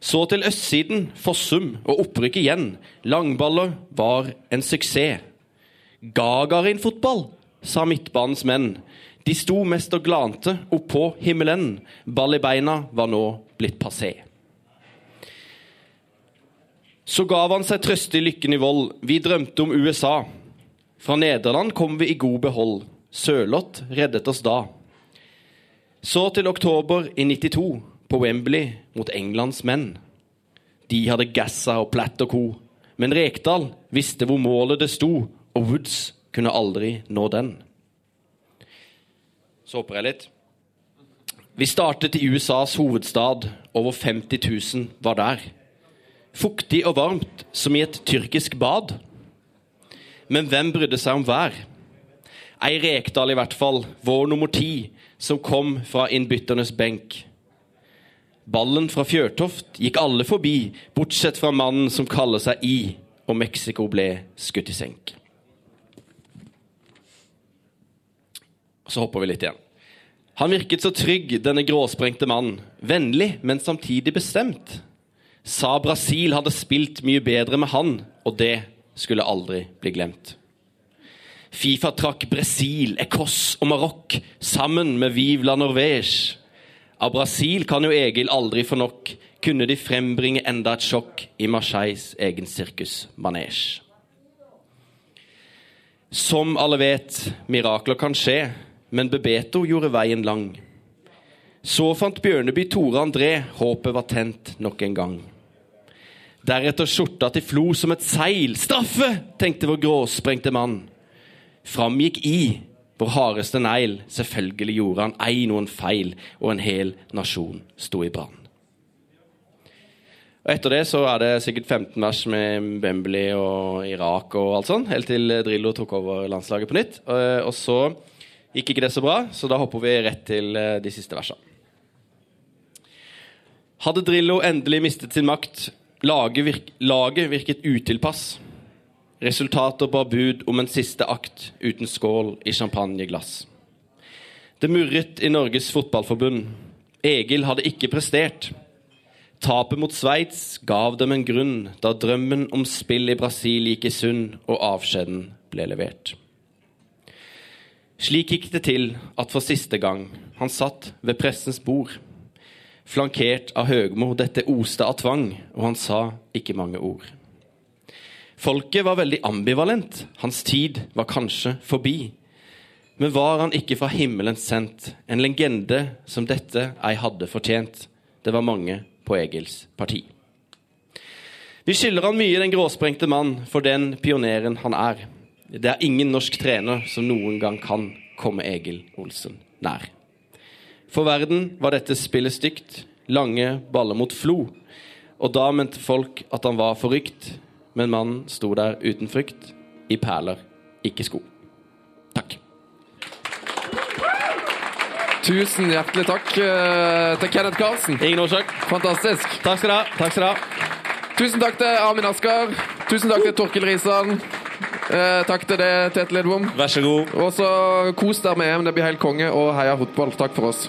S6: Så til østsiden, Fossum og opprykk igjen. Langballer var en suksess. Gagarin-fotball, sa midtbanens menn. De sto mest og glante oppå himmelen. Ball i beina var nå blitt passé. Så gav han seg trøst i lykken i vold. Vi drømte om USA. Fra Nederland kom vi i god behold. Sørloth reddet oss da. Så til oktober i 92, på Wembley mot Englands menn. De hadde Gassa og Platt og co. Men Rekdal visste hvor målet det sto, og Woods kunne aldri nå den. Så hopper jeg litt. Vi startet i USAs hovedstad. Over 50 000 var der. Fuktig og varmt som i et tyrkisk bad. Men hvem brydde seg om vær? Ei Rekdal i hvert fall, vår nummer ti, som kom fra innbytternes benk. Ballen fra Fjørtoft gikk alle forbi, bortsett fra mannen som kaller seg I, og Mexico ble skutt i senk. Så hopper vi litt igjen. Han virket så trygg, denne gråsprengte mannen. Vennlig, men samtidig bestemt. Sa Brasil hadde spilt mye bedre med han, og det skulle aldri bli glemt. Fifa trakk Brasil, Ecos og Marokk sammen med Vive la Norvège. Av Brasil kan jo Egil aldri få nok. Kunne de frembringe enda et sjokk i Marseilles egen sirkusmanesj? Som alle vet, mirakler kan skje, men Bebeto gjorde veien lang. Så fant Bjørneby Tore André, håpet var tent nok en gang. Deretter skjorta til Flo som et seil. Straffe! tenkte vår gråsprengte mann. Fram gikk I, vår hardeste negl. Selvfølgelig gjorde han ei noen feil, og en hel nasjon sto i brann. Og Etter det så er det sikkert 15 vers med Wembley og Irak og alt sånn, helt til Drillo tok over landslaget på nytt. Og, og så gikk ikke det så bra, så da hopper vi rett til eh, de siste versene. Hadde Drillo endelig mistet sin makt, laget, laget virket utilpass. Resultater bar bud om en siste akt uten skål i champagneglass. Det murret i Norges Fotballforbund. Egil hadde ikke prestert. Tapet mot Sveits gav dem en grunn da drømmen om spill i Brasil gikk i sund og avskjeden ble levert. Slik gikk det til at for siste gang han satt ved pressens bord, flankert av Høgmo, dette oste av tvang, og han sa ikke mange ord. Folket var veldig ambivalent, hans tid var kanskje forbi. Men var han ikke fra himmelen sendt, en legende som dette ei hadde fortjent? Det var mange på Egils parti. Vi skylder han mye, den gråsprengte mann, for den pioneren han er. Det er ingen norsk trener som noen gang kan komme Egil Olsen nær. For verden var dette spillet stygt, lange baller mot Flo. Og da mente folk at han var forrykt, men mannen sto der uten frykt, i perler, ikke sko. Takk.
S1: Tusen hjertelig takk eh, til Kenneth Karlsen.
S6: Ingen årsak.
S1: Fantastisk.
S6: Takk skal du ha. Takk skal du ha.
S1: Tusen takk til Armin Asker. Tusen takk til Torkil Risan. Eh, takk til deg, Tete Lidbom.
S2: Vær så god.
S1: Og så kos dere med EM. Det blir helt konge. Og heia fotball. Takk for oss.